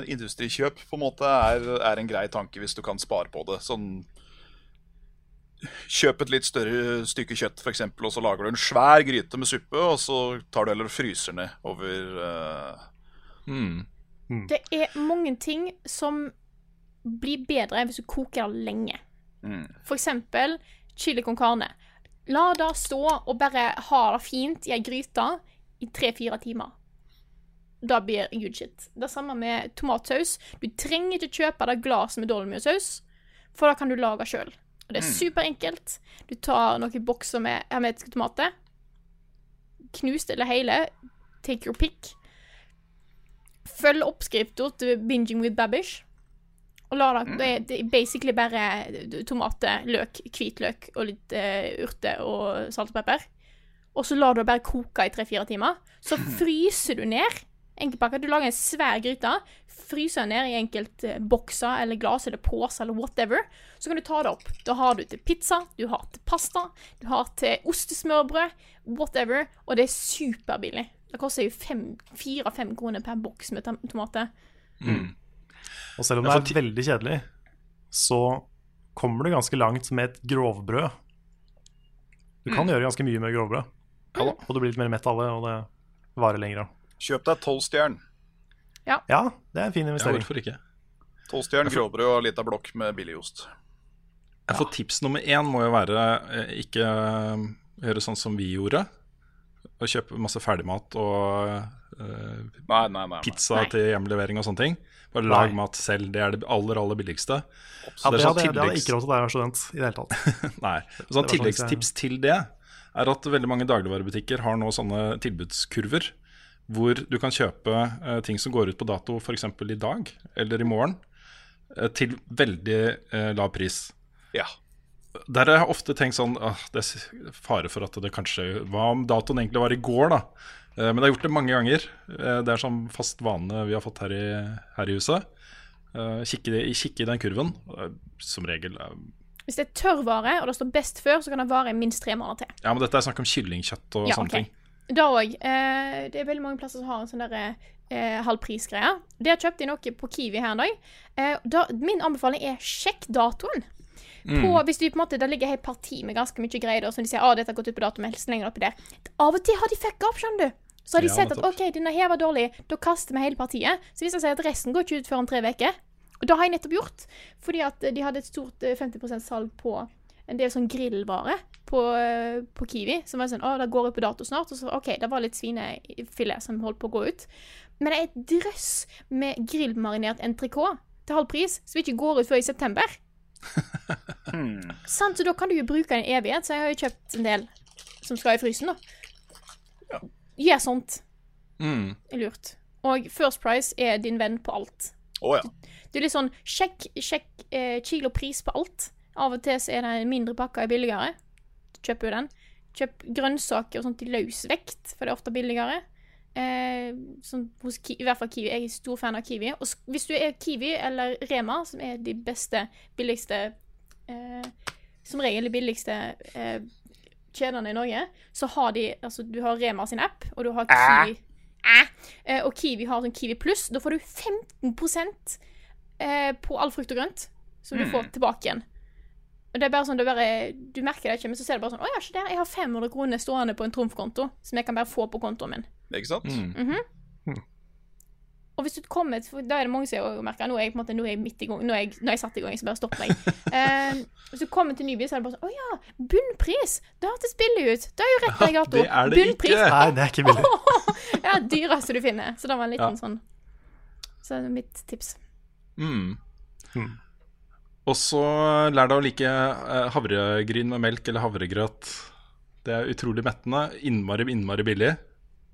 industrikjøp på en måte er, er en grei tanke hvis du kan spare på det. Sånn Kjøp et litt større stykke kjøtt, f.eks., og så lager du en svær gryte med suppe, og så tar du heller og fryser ned over uh... Mm. Det er mange ting som blir bedre hvis du koker det lenge. mm. Eksempel chili con carne. La det stå og bare ha det fint i ei gryte i tre-fire timer. Det blir good shit. Det samme med tomatsaus. Du trenger ikke kjøpe det glasset med dolmiosaus, for det kan du lage sjøl. Og det er superenkelt. Du tar noen bokser med hermetiske tomater. Knust eller hele. Take your pick. Følg oppskrifta til Binging with Babish. Og la det, det, er- det er basically bare tomater, løk, hvitløk og litt uh, urter og salt og pepper. Og så lar du det bare koke i tre-fire timer. Så fryser du ned enkeltpakker. Du lager en svær gryte, fryser ned i enkeltbokser eller glass eller poser eller whatever. Så kan du ta det opp. Da har du til pizza, du har til pasta, du har til ostesmørbrød, whatever. Og det er superbillig. Det koster jo fire-fem kroner per boks med tomater. Mm. Og selv om det er veldig kjedelig, så kommer du ganske langt med et grovbrød. Du kan gjøre ganske mye med grovbrød. Og du blir litt mer mett av det, og det varer lenger. Kjøp deg tolvstjern. Ja, det er en fin investering. Ja, hvorfor ikke? Tolvstjern gråbrød og lita blokk med billigost. Jeg får tips nummer én må jo være eh, ikke eh, gjøre sånn som vi gjorde. Å kjøpe masse ferdigmat og uh, Nei, nei, nei. nei. pizza Nei. til hjemlevering og sånne ting. Bare lag Nei. mat selv. Det er det aller, aller billigste. Ja, det, det er sånn hadde, det hadde jeg ikke råd til da jeg var student. i det hele tatt Nei. Sånn Tilleggstips sånn tilleggstips til det er at veldig mange dagligvarebutikker har nå sånne tilbudskurver hvor du kan kjøpe eh, ting som går ut på dato f.eks. i dag eller i morgen, eh, til veldig eh, lav pris. Ja. Der har jeg ofte tenkt sånn ah, Det er fare for at det kanskje Hva om datoen egentlig var i går, da? Men jeg har gjort det mange ganger. Det er sånn fast vane vi har fått her i, her i huset. Eh, kikke, i- kikke i den kurven. Som regel Hvis det er tørrvare, og det står best før, så kan det vare i minst tre måneder til. Ja, men dette er snakk om kyllingkjøtt og Ja, sånne okay. ting. Òg. Eh, det er veldig mange plasser som har en sånn derre eh, halvprisgreie. Det kjøpte jeg noe på Kiwi her en dag. Eh, da, min anbefaling er sjekk datoen. På, hvis du på en måte, Det ligger et parti med ganske mye greier da, som de sier ah, dette har gått ut på dato, men helst lenger oppi der. Av og til har de fucka opp, skjønner du. Så har de Ja, sett at nettopp. OK, denne her var dårlig, da kaster vi hele partiet. Så hvis jeg sier at resten går ikke ut før om tre uker. Og det har jeg nettopp gjort. Fordi at de hadde et stort eh, 50% salg på en del sånn grillvare på, eh, på Kiwi. Som var sånn Å, det går ut på dato snart. Og så OK, det var litt svinefilet som holdt på å gå ut. Men det er et drøss med grillmarinert entrecôte til halv pris som ikke går ut før i september. Sant, så da kan du jo bruke den i evighet. Så jeg har jo kjøpt en del som skal i frysen, da. Gjør sånt. Mm. lurt. Og First Price er din venn på alt. Oh, ja. Du er litt sånn Sjekk, sjekk eh, kilopris på alt. Av og til så er det mindre pakke er billigere. Kjøper jo den. Kjøp grønnsaker og sånt i løs vekt, for det er ofte billigere. Eh, sånn hos Ki I hvert fall Kiwi. Jeg er stor fan av Kiwi. Og hvis du er Kiwi eller Rema, som er de beste, billigste eh, Som regel de billigste eh, kjedene i Norge, så har de Altså, du har Rema sin app, og du har Kiwi. Eh, og Kiwi har sånn Kiwi pluss. Da får du 15 eh, på all frukt og grønt som du får tilbake igjen. Det er bare sånn, det er bare, Du merker det ikke, men så ser du bare sånn Å ja, se der, jeg har 500 kroner stående på en trumfkonto som jeg kan bare få på kontoen min. Ikke sant? Mm. Og hvis du kommer Da er det mange som merker Nå er jeg på en måte, nå er jeg midt i gang. Nå er jeg, nå er jeg satt i gang, så bare stopper jeg. Eh, hvis du kommer til Nyby, så er det bare sånn Å ja, bunnpris! Det hørtes billig ut. Det er jo rett i Ja, Det er det Bunnpris. ikke. Nei, det er ikke billig. Ja, dyreste du finner. Så det var en liten Ja. sånn Så det er mitt tips. Mm. Mm. Og så lær deg å like eh, havregryn med melk eller havregrøt. Det er utrolig mettende. Innmari, innmari billig.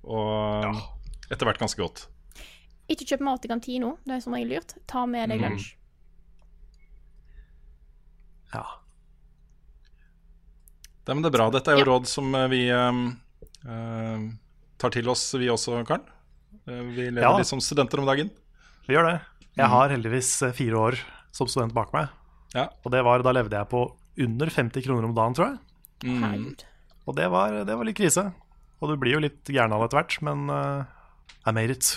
Og etter hvert ganske godt. Ikke kjøp mat i kantina. Det er som regel lurt. Ta med deg Mm. lunsj. Ja. Det, men det er bra. Dette er jo Ja. råd som eh, vi eh, eh, tar til oss, vi også, Karl. Eh, vi lever Ja. litt som studenter om dagen. Vi gjør det. Jeg har heldigvis eh, fire år som student bak meg. Ja. Og det var, da levde jeg på under 50 kroner om dagen, tror jeg. Mm. Og det var, det var litt krise. Og du blir jo litt gæren av det etter hvert, men uh, I made it.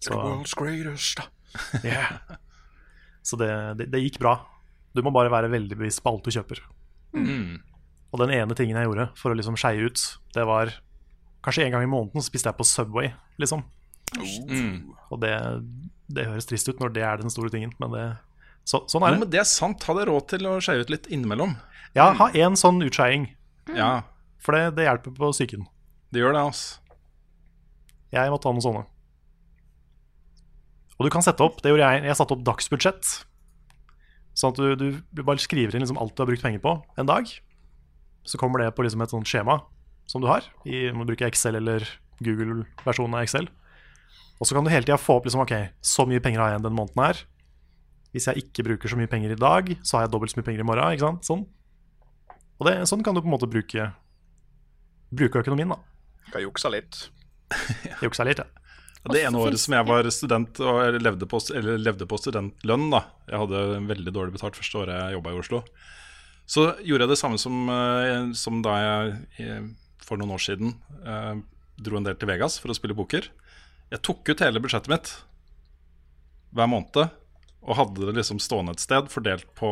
Så, World's greatest. yeah. Så det, det, det gikk bra. Du må bare være veldig bevisst på alt du kjøper. Mm. Og den ene tingen jeg gjorde for å liksom skeie ut, det var Kanskje en gang i måneden spiste jeg på Subway, liksom. Mm. Og det, det høres trist ut når det er den store tingen, men det, så, sånn er Jo, det. men det er sant. Ha deg råd til å skeie ut litt innimellom. Ja, ha én sånn utskeiing, Ja, for det, det hjelper på psyken. det gjør det, altså. Jeg måtte ha noen sånne. Og du kan sette opp, det gjorde jeg, jeg satte opp dagsbudsjett. Sånn at du, du, du bare skriver inn liksom alt du har brukt penger på en dag. Så kommer det på liksom et sånt skjema som du har. I, om du bruker Excel eller Google-versjonen av Excel. Og så kan du hele tida få opp liksom, ok, så mye penger har jeg igjen denne måneden her. Hvis jeg ikke bruker så mye penger i dag, så har jeg dobbelt så mye penger i morgen. ikke sant? Sånn. Og det, sånn kan du på en måte bruke, bruke økonomien. da. Kan juksa litt. Juksa litt, ja. Det ene året som jeg var student og levde på, eller levde på studentlønn, da Jeg hadde veldig dårlig betalt første året jeg jobba i Oslo. Så gjorde jeg det samme som, eh, som da jeg eh, for noen år siden eh, dro en del til Vegas for å spille poker. Jeg tok ut hele budsjettet mitt hver måned og hadde det liksom stående et sted fordelt på,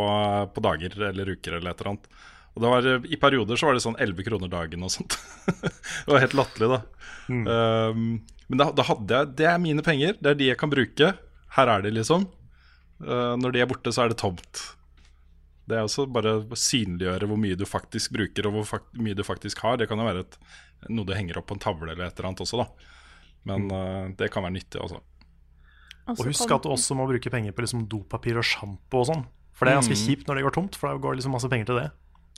på dager eller uker eller et eller annet. Og det var, I perioder så var det sånn 11 kroner dagen og sånt. det var helt latterlig, da. Um, men da, da hadde jeg Det er mine penger, det er de jeg kan bruke. Her er de, liksom. Uh, når de er borte, så er det tomt. Det er også bare å synliggjøre hvor mye du faktisk bruker, og hvor mye du faktisk har. Det kan jo være et, noe du henger opp på en tavle eller et eller annet også, da. Men uh, det kan være nyttig også. Og husk at du også må bruke penger på liksom dopapir og sjampo og sånn. For det er ganske Mm. kjipt når det går tomt, for da går det liksom masse penger til det.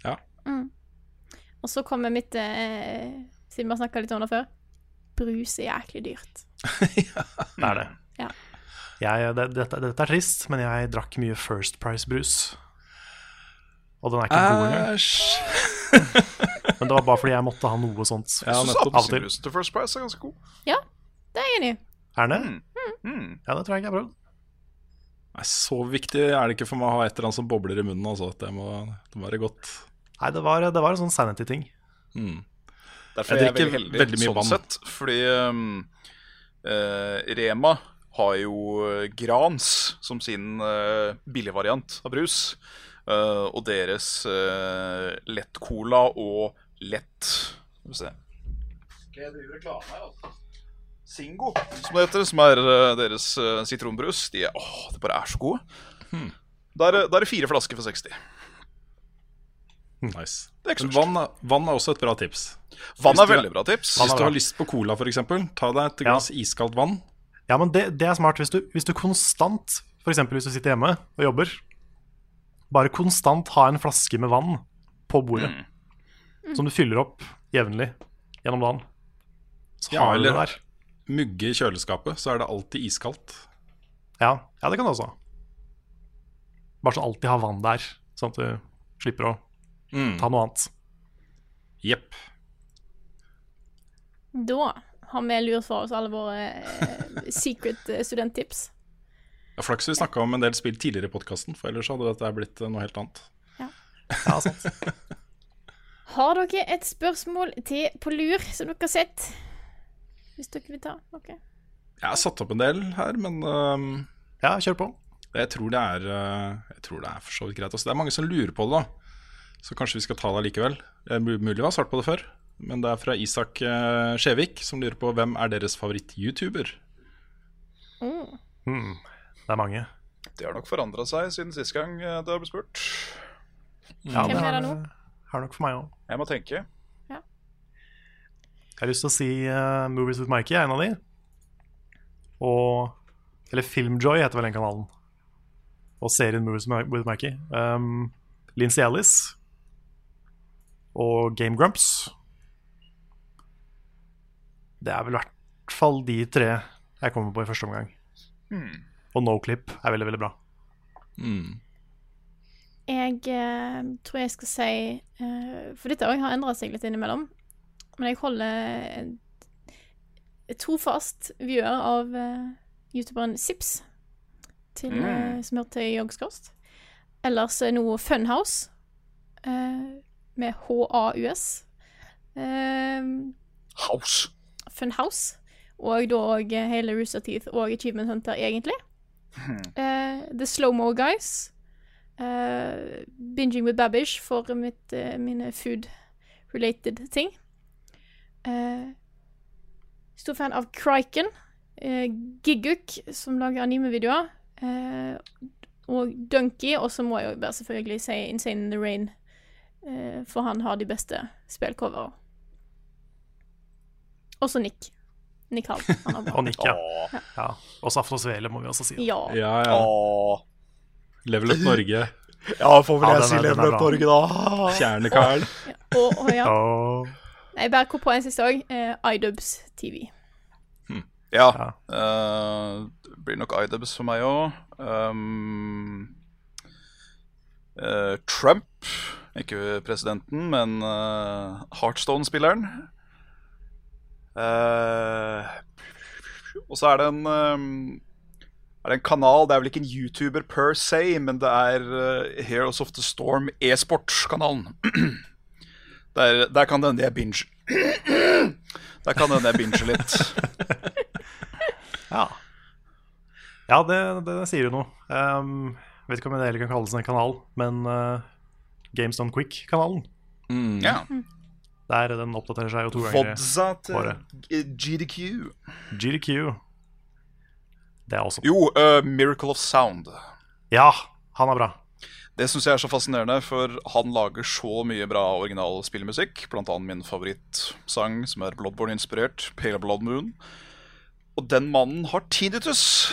Ja. Og så kommer mitt eh, Siden vi har snakka litt om det før. Brus er jæklig dyrt. ja, Det er det. Ja. Jeg, det dette, dette er trist, men jeg drakk mye First Price-brus. Og den er ikke god engang. Men det var bare fordi jeg måtte ha noe sånt. Ja, nettopp. Av og til. appelsinbrusen til First Price er ganske god. Ja, det er jeg enig i. Er den det? Mm. Ja, det tror jeg ikke jeg har prøvd. Nei, så viktig er det ikke for meg å ha et eller annet som bobler i munnen. Altså. Det, må, det må være godt. Nei, det var, det var en sånn sanity-ting. Mm. Derfor Jeg er jeg veldig heldig veldig mye sånn vann. sett. Fordi um, uh, Rema har jo eh, Grans som sin uh, billigvariant av brus. Uh, og deres uh, lettcola og lett Skal vi se Skal jeg drive reklame her, altså? Singo, som det heter, som er eh, deres eh, sitronbrus. De er, åh, de bare er så gode. Er, det- da er det fire flasker for 60. Nice. Det er ikke vann, vann er også et bra tips. Vann er veldig bra tips. Hvis du har lyst på cola, f.eks., ta deg et Ja. iskaldt vann. Ja, men det, det er smart hvis du, hvis du konstant, f.eks. hvis du sitter hjemme og jobber, bare konstant ha en flaske med vann på bordet. Som du fyller opp jevnlig gjennom dagen. Så Ja, har du det eller- der. Mugge i kjøleskapet, så er det alltid iskaldt. Ja, ja, det kan du også. Bare så alltid ha vann der, sånn at du slipper å ta noe annet. Jepp. Da har vi lurt for oss alle våre eh, secret eh, studenttips. Ja, Flaks vi snakka om en del spill tidligere i podkasten, for ellers hadde dette blitt eh, noe helt annet. Ja, sant. Har dere et spørsmål til på lur som dere har sett? Hvis du ikke vil ta Ok. Jeg har satt opp en del her, men uh, Ja, kjør på. jeg tror det er uh, Jeg tror det er for så vidt greit. Altså, det er mange som lurer på det, da. Så kanskje vi skal ta det likevel. Det er mulig vi har svart på det før, men det er fra Isak uh, Skjevik, som lurer på hvem er deres favoritt-youtuber. Mm. Mm, det er mange. Det har nok forandra seg siden sist gang eh, det har blitt spurt. Ja, Hvem er har, det nå? har nok for meg òg. Jeg må tenke. Jeg har lyst til å si uh, Movies with Mikey er en av de. Og Eller Filmjoy heter vel den kanalen. Og serien Movies with Mikey. Um, Lincy Ellis. Og Game Grumps. Det er vel i hvert fall de tre jeg kommer på i første omgang. Og Noclip er veldig, veldig bra. Jeg uh, tror jeg skal si uh, For dette òg har endra seg litt innimellom. Men jeg holder trofast viewer av uh, youtuberen Sips, til, eh, som hører til Joggskost. Ellers er noe Funhouse, uh, med H-A-U-S. Eh, House. Funhouse. Og da òg hele Rooster Teeth og Achievement Hunter, egentlig. Eh, The Slow-Mo Guys. Eh, Binging with Babish for mitt, mine food-related ting. Eh, stor fan av Kriken. Uh, Giguk, som lager anime-videoer. Eh, og Dunky. Og så må jeg jo bare selvfølgelig si Insane in the Rain, eh, for han har de beste spillcovere. Også Nick. Nick Hall. Han har bra. Og Nick, ja. Ja. Og Saft og Svele må vi også si. Ja. Ja, ja. Åh. Level Up Norge. Ja, får vel jeg si Level Up. Norge, da. Kjerne-Carl. Og, og ja. Jeg bare kom på en siste òg. Uh, iDubs TV. Ja. Ja. Uh, det blir nok iDubs for meg òg. Um, uh, Trump, ikke presidenten, men uh, Heartstone-spilleren. Eh, og så er det en um, er det en kanal, Det er vel ikke en YouTuber per se, men det er eh, Heroes of the Storm e-sport-kanalen. der, der kan det hende jeg binge Der kan det hende jeg binger litt. Ja, ja det, det sier jo noe. Um, vet ikke om det heller kan kalles en kanal, men uh, Games Done Quick-kanalen. Ja. Der den oppdaterer seg jo to ganger. Vodza til året. GDQ. GDQ. Det er også Jo, uh, Miracle of Sound. Ja, han er bra. Det syns jeg er så fascinerende, for han lager så mye bra original spillmusikk. Blant annet min favorittsang, som er Bloodborne-inspirert, Pale Blood Moon. Og den mannen har tinnitus.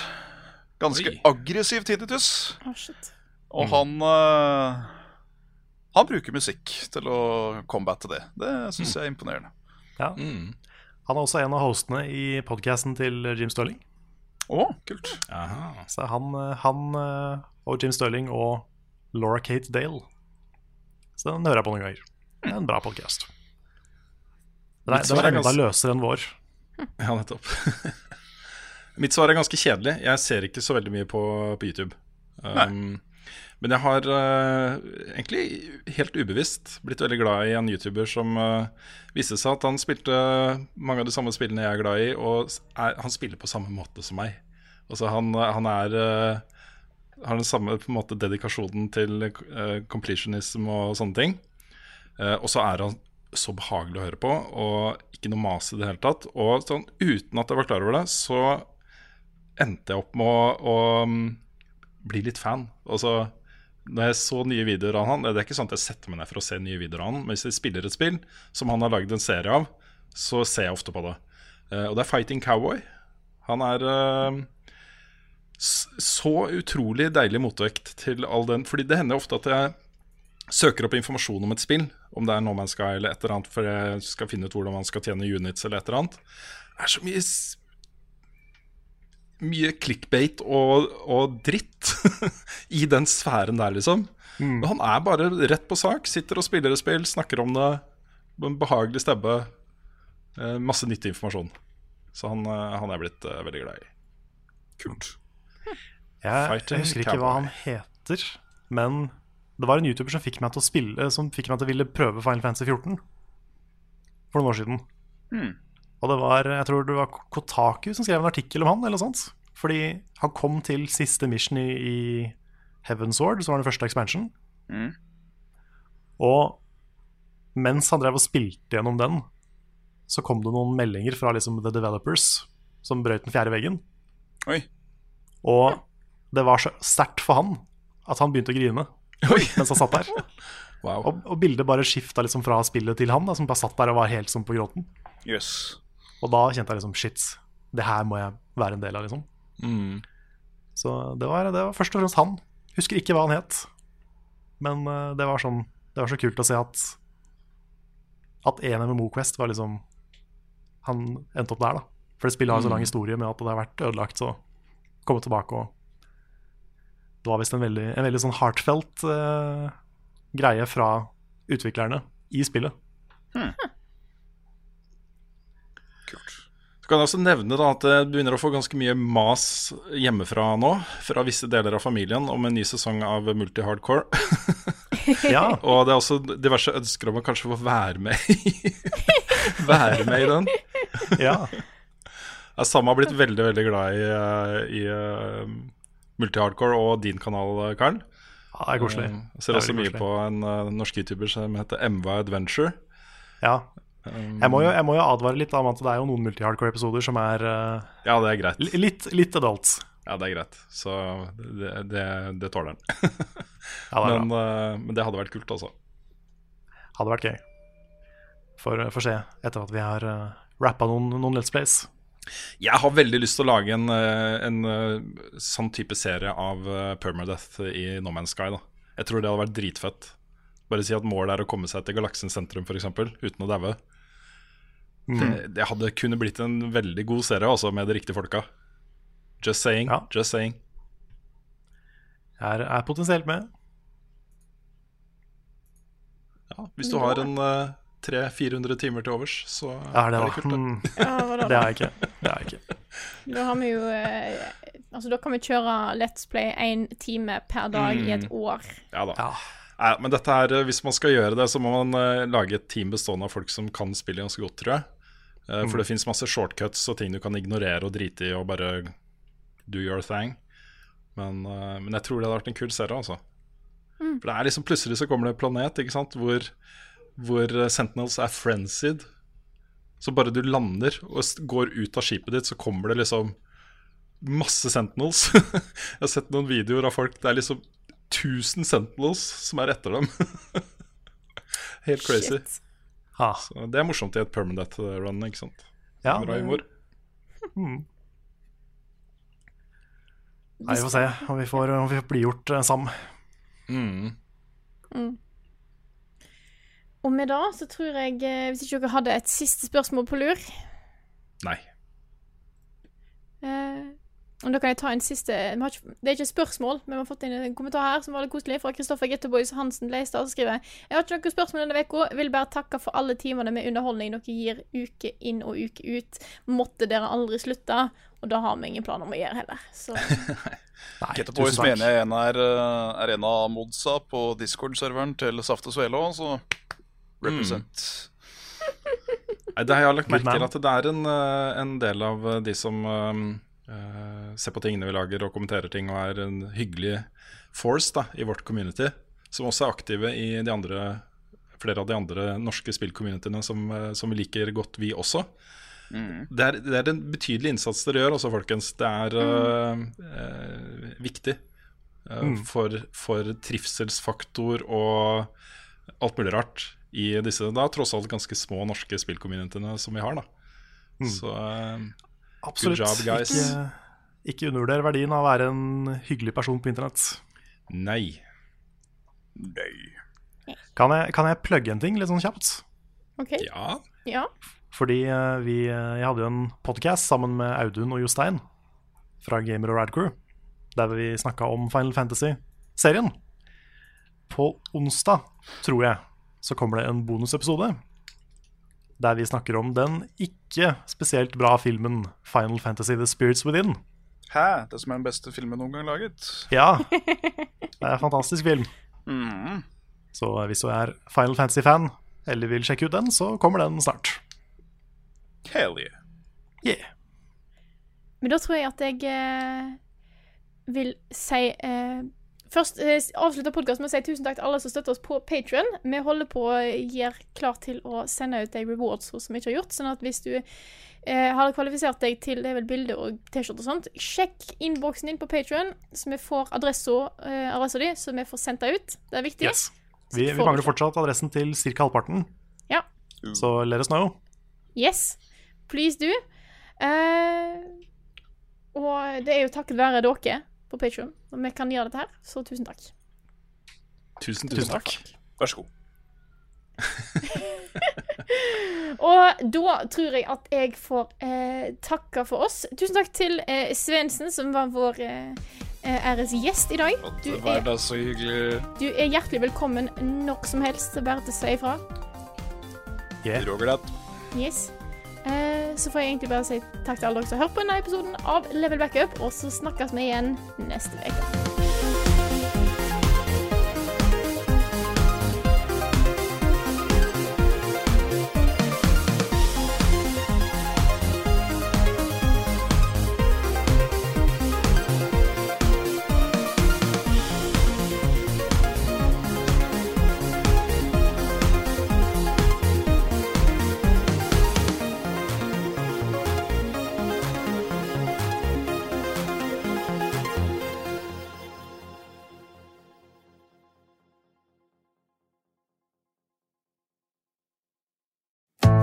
Ganske Oi. aggressiv tinnitus. Oh, shit. Og han uh, Han bruker musikk til å combatte det. Det syns jeg er imponerende. Ja. Mm. Han er også en av hostene i podkasten til Jim Stirling. Å, kult. Aha. Så han, eh, han eh, og Jim Stirling og Laura Kate Dale. Så den hører jeg på noen ganger. Det er en bra podkast. Den er, Mitt den er enda løsere enn vår. Ja, nettopp. Mitt svar er ganske kjedelig. Jeg ser ikke så veldig mye på, på YouTube. Um, men jeg har uh, egentlig helt ubevisst blitt veldig glad i en YouTuber som uh, viste seg at han spilte mange av de samme spillene jeg er glad i, og er, han spiller på samme måte som meg. Altså han, han er eh, har den samme på en måte dedikasjonen til uh, completionism og sånne ting. Uh, og så er han så behagelig å høre på, og ikke noe mas i det hele tatt. Og sånn, uten at jeg var klar over det, så endte jeg opp med å, å mm, bli litt fan. Og så når jeg så nye videoer av han Det er ikke sånn at jeg setter meg ned for å se nye videoer av han, men hvis jeg spiller et spill som han har lagd en serie av, så ser jeg ofte på det. Uh, og det er Fighting Cowboy. Han er s- så utrolig deilig motvekt til all den Fordi det hender ofte at jeg søker opp informasjon om et spill, om det er No Man's Sky eller et eller annet, for jeg skal finne ut hvordan man skal tjene units eller et eller annet. Det er så mye Mye clickbait og, og dritt i den sfæren der, liksom. Men Han er bare rett på sak. Sitter og spiller et spill, snakker om det en behagelig stebbe. Eh, masse nyttig informasjon. Så han, eh, han er blitt eh, veldig glad i. Kult. Jeg, jeg husker ikke hva han heter, men det var en YouTuber som fikk meg til å spille Som fikk meg til å ville prøve Final Fantasy 14 for noen år siden. Og det var, jeg tror det var Kotaku som skrev en artikkel om han, eller sånt. Fordi han kom til siste mission i, i Heaven's Sword, som var den første expansion. Mm. Og mens han drev og spilte gjennom den, så kom det noen meldinger fra liksom the developers som brøt den fjerde veggen. Oi. Og det var så sterkt for han at han begynte å grine mens han satt der. Wow. Og, og bildet bare skifta liksom fra spillet til han, da, som bare satt der og var helt sånn på gråten. Yes. Og da kjente jeg liksom shit, det her må jeg være en del av, liksom. Mm. Så det var, det var først og fremst han. Husker ikke hva han het. Men eh, det var sånn Det var så kult å se at At en MMO Quest var liksom Han endte opp der, da. For det spillet har jo så lang historie med at det har vært ødelagt, så komme tilbake og Det var visst en veldig, en veldig sånn heartfelt uh, greie fra utviklerne i spillet. Kult. Så kan jeg også nevne da at det begynner å få ganske mye mas hjemmefra nå, fra visse deler av familien, om en ny sesong av Multi-Hardcore. Ja, Og det er også diverse ønsker om å kanskje få være med i, være med i den. ja. Sam har blitt veldig veldig glad i, eh, i eh, Multi-Hardcore og din kanal, eh, Karl. ja det er koselig. Jeg ser er også mye på en norsk YouTuber som heter MV Adventure. Ja. Jeg må, jo, jeg må jo advare litt om at det er jo noen multi-hardcore-episoder som er Ja, det er greit. litt, litt adult. Ja, det er greit. Så det, det, det tåler den. Ja, det Men, eh, men det hadde vært kult, altså. Hadde vært gøy. For får se etter at vi har uh, rappa noen, noen Let's Plays. Jeg har veldig lyst til å lage en, eh, en eh, sånn type serie av eh, Permadeath i No Man's Sky. da Jeg tror det hadde vært dritfett. Bare si at målet er å komme seg til galaksens sentrum, f.eks., uten å daue. Det, det hadde kunne blitt en veldig god serie altså, med de riktige folka. Just saying. Ja. Just saying. Jeg er, er potensielt med. Ja, hvis du har en eh, 300-400 timer til overs, så Ja, det, er det kult. det. Ja, det har jeg ikke. Det har jeg ikke. Da har vi jo eh, Altså, da kan vi kjøre Let's Play én time per dag i et år. Ja da. Ja. Nei, men dette her, eh, hvis man skal gjøre det, så må man uh, lage et team bestående av folk som kan spillet ganske godt, tror jeg. Eh, For det fins masse shortcuts og ting du kan ignorere og drite i og bare do your thing. Men, uh, men jeg tror det hadde vært en kul serie, altså. For det er liksom plutselig så kommer det en planet ikke sant, hvor, hvor eh, Sentinels er frenzied. Så bare du lander og går ut av skipet ditt, så kommer det liksom masse Sentinels. jeg har sett noen videoer av folk Det er liksom 1000 Sentinels som er etter dem. Helt crazy. Shit. Ha. Så det er morsomt i et permanent run, ikke sant. Ja, Bra humor. Nei, vi får se om vi får, om vi får blidgjort sammen. Mm. Mm. Og med det så tror jeg, eh, hvis ikke dere hadde et siste spørsmål på lur Nei. eh, Og da kan jeg ta en siste vi har ikke, Det er ikke et spørsmål, men vi har fått inn en kommentar her som var litt koselig, fra Kristoffer Getterboys Hansen Leistad, som skriver Jeg har ikke noen spørsmål denne uka. Vil bare takke for alle timene med underholdning dere gir uke inn og uke ut. Måtte dere aldri slutte. Og da har vi ingen planer om å gjøre heller. Så Nei, Get Boys mener jeg er, eh, er en av modsa på Discord-serveren til Saft og Svele òg, så represent. Nei, det har jeg lagt merke til at det er en, eh, en del av eh, de som eh, ser på tingene vi lager og kommenterer ting og er en hyggelig force da, i vårt community, som også er aktive i de andre, flere av de andre norske spillcommunityene som, som vi liker godt, vi også. Det, er, det er en betydelig innsats dere gjør, også, folkens. Det er eh, uh, viktig eh, for, for trivselsfaktor og alt mulig rart i disse da tross alt ganske små norske spillcommunityene som vi har. da Så uh, Absolutt. Good job, guys. Ikke, ikke undervurder verdien av å være en hyggelig person på internett. nei. Nei. Kan jeg, kan jeg plugge en ting litt sånn kjapt? OK. Ja. Ja. Fordi eh, vi, eh, jeg hadde jo en podcast sammen med Audun og Jostein fra Gamer og Radcrew, der vi snakka om Final Fantasy-serien. På onsdag, tror jeg, så kommer det en bonusepisode der vi snakker om den ikke spesielt bra filmen Final Fantasy The Spirits Within. Hæ? Det som er den beste filmen noen gang laget? Ja, det er en fantastisk film. Mm. Så hvis du er Final Fantasy-fan eller vil sjekke ut den, så kommer den snart. Hell yeah. Yeah. Men da tror jeg at jeg eh, vil si eh, Først eh, avslutte podkasten med å si tusen takk til alle som støtter oss på Patrion. Vi holder på å gjøre klar til å sende ut de rewards som vi ikke har gjort. Sånn at hvis du eh, har kvalifisert deg til det er vel bilde og T-skjorte og sånt, sjekk innboksen din på Patrion, så vi får adressa eh, di, så vi får sendt deg ut. Det er viktig. Yes. Vi, vi mangler fortsatt adressen til ca. halvparten, Ja. så let us know. Yes, please do. Eh, og det er jo takket være dere på Patreon og vi kan gjøre dette her, så tusen takk. Tusen, Tusen tusen takk. takk. Vær så god. Og da tror jeg at jeg får eh, takke for oss. Tusen takk til eh, Svendsen, som var vår eh, eh, æres gjest i dag. Du er, da så du er hjertelig velkommen når som helst, bare til å si ifra. Yeah. Roger det. Yes. Eh, så får jeg egentlig bare si takk til alle dere som har hørt på denne episoden av Level Backup, og så snakkes vi igjen neste uke.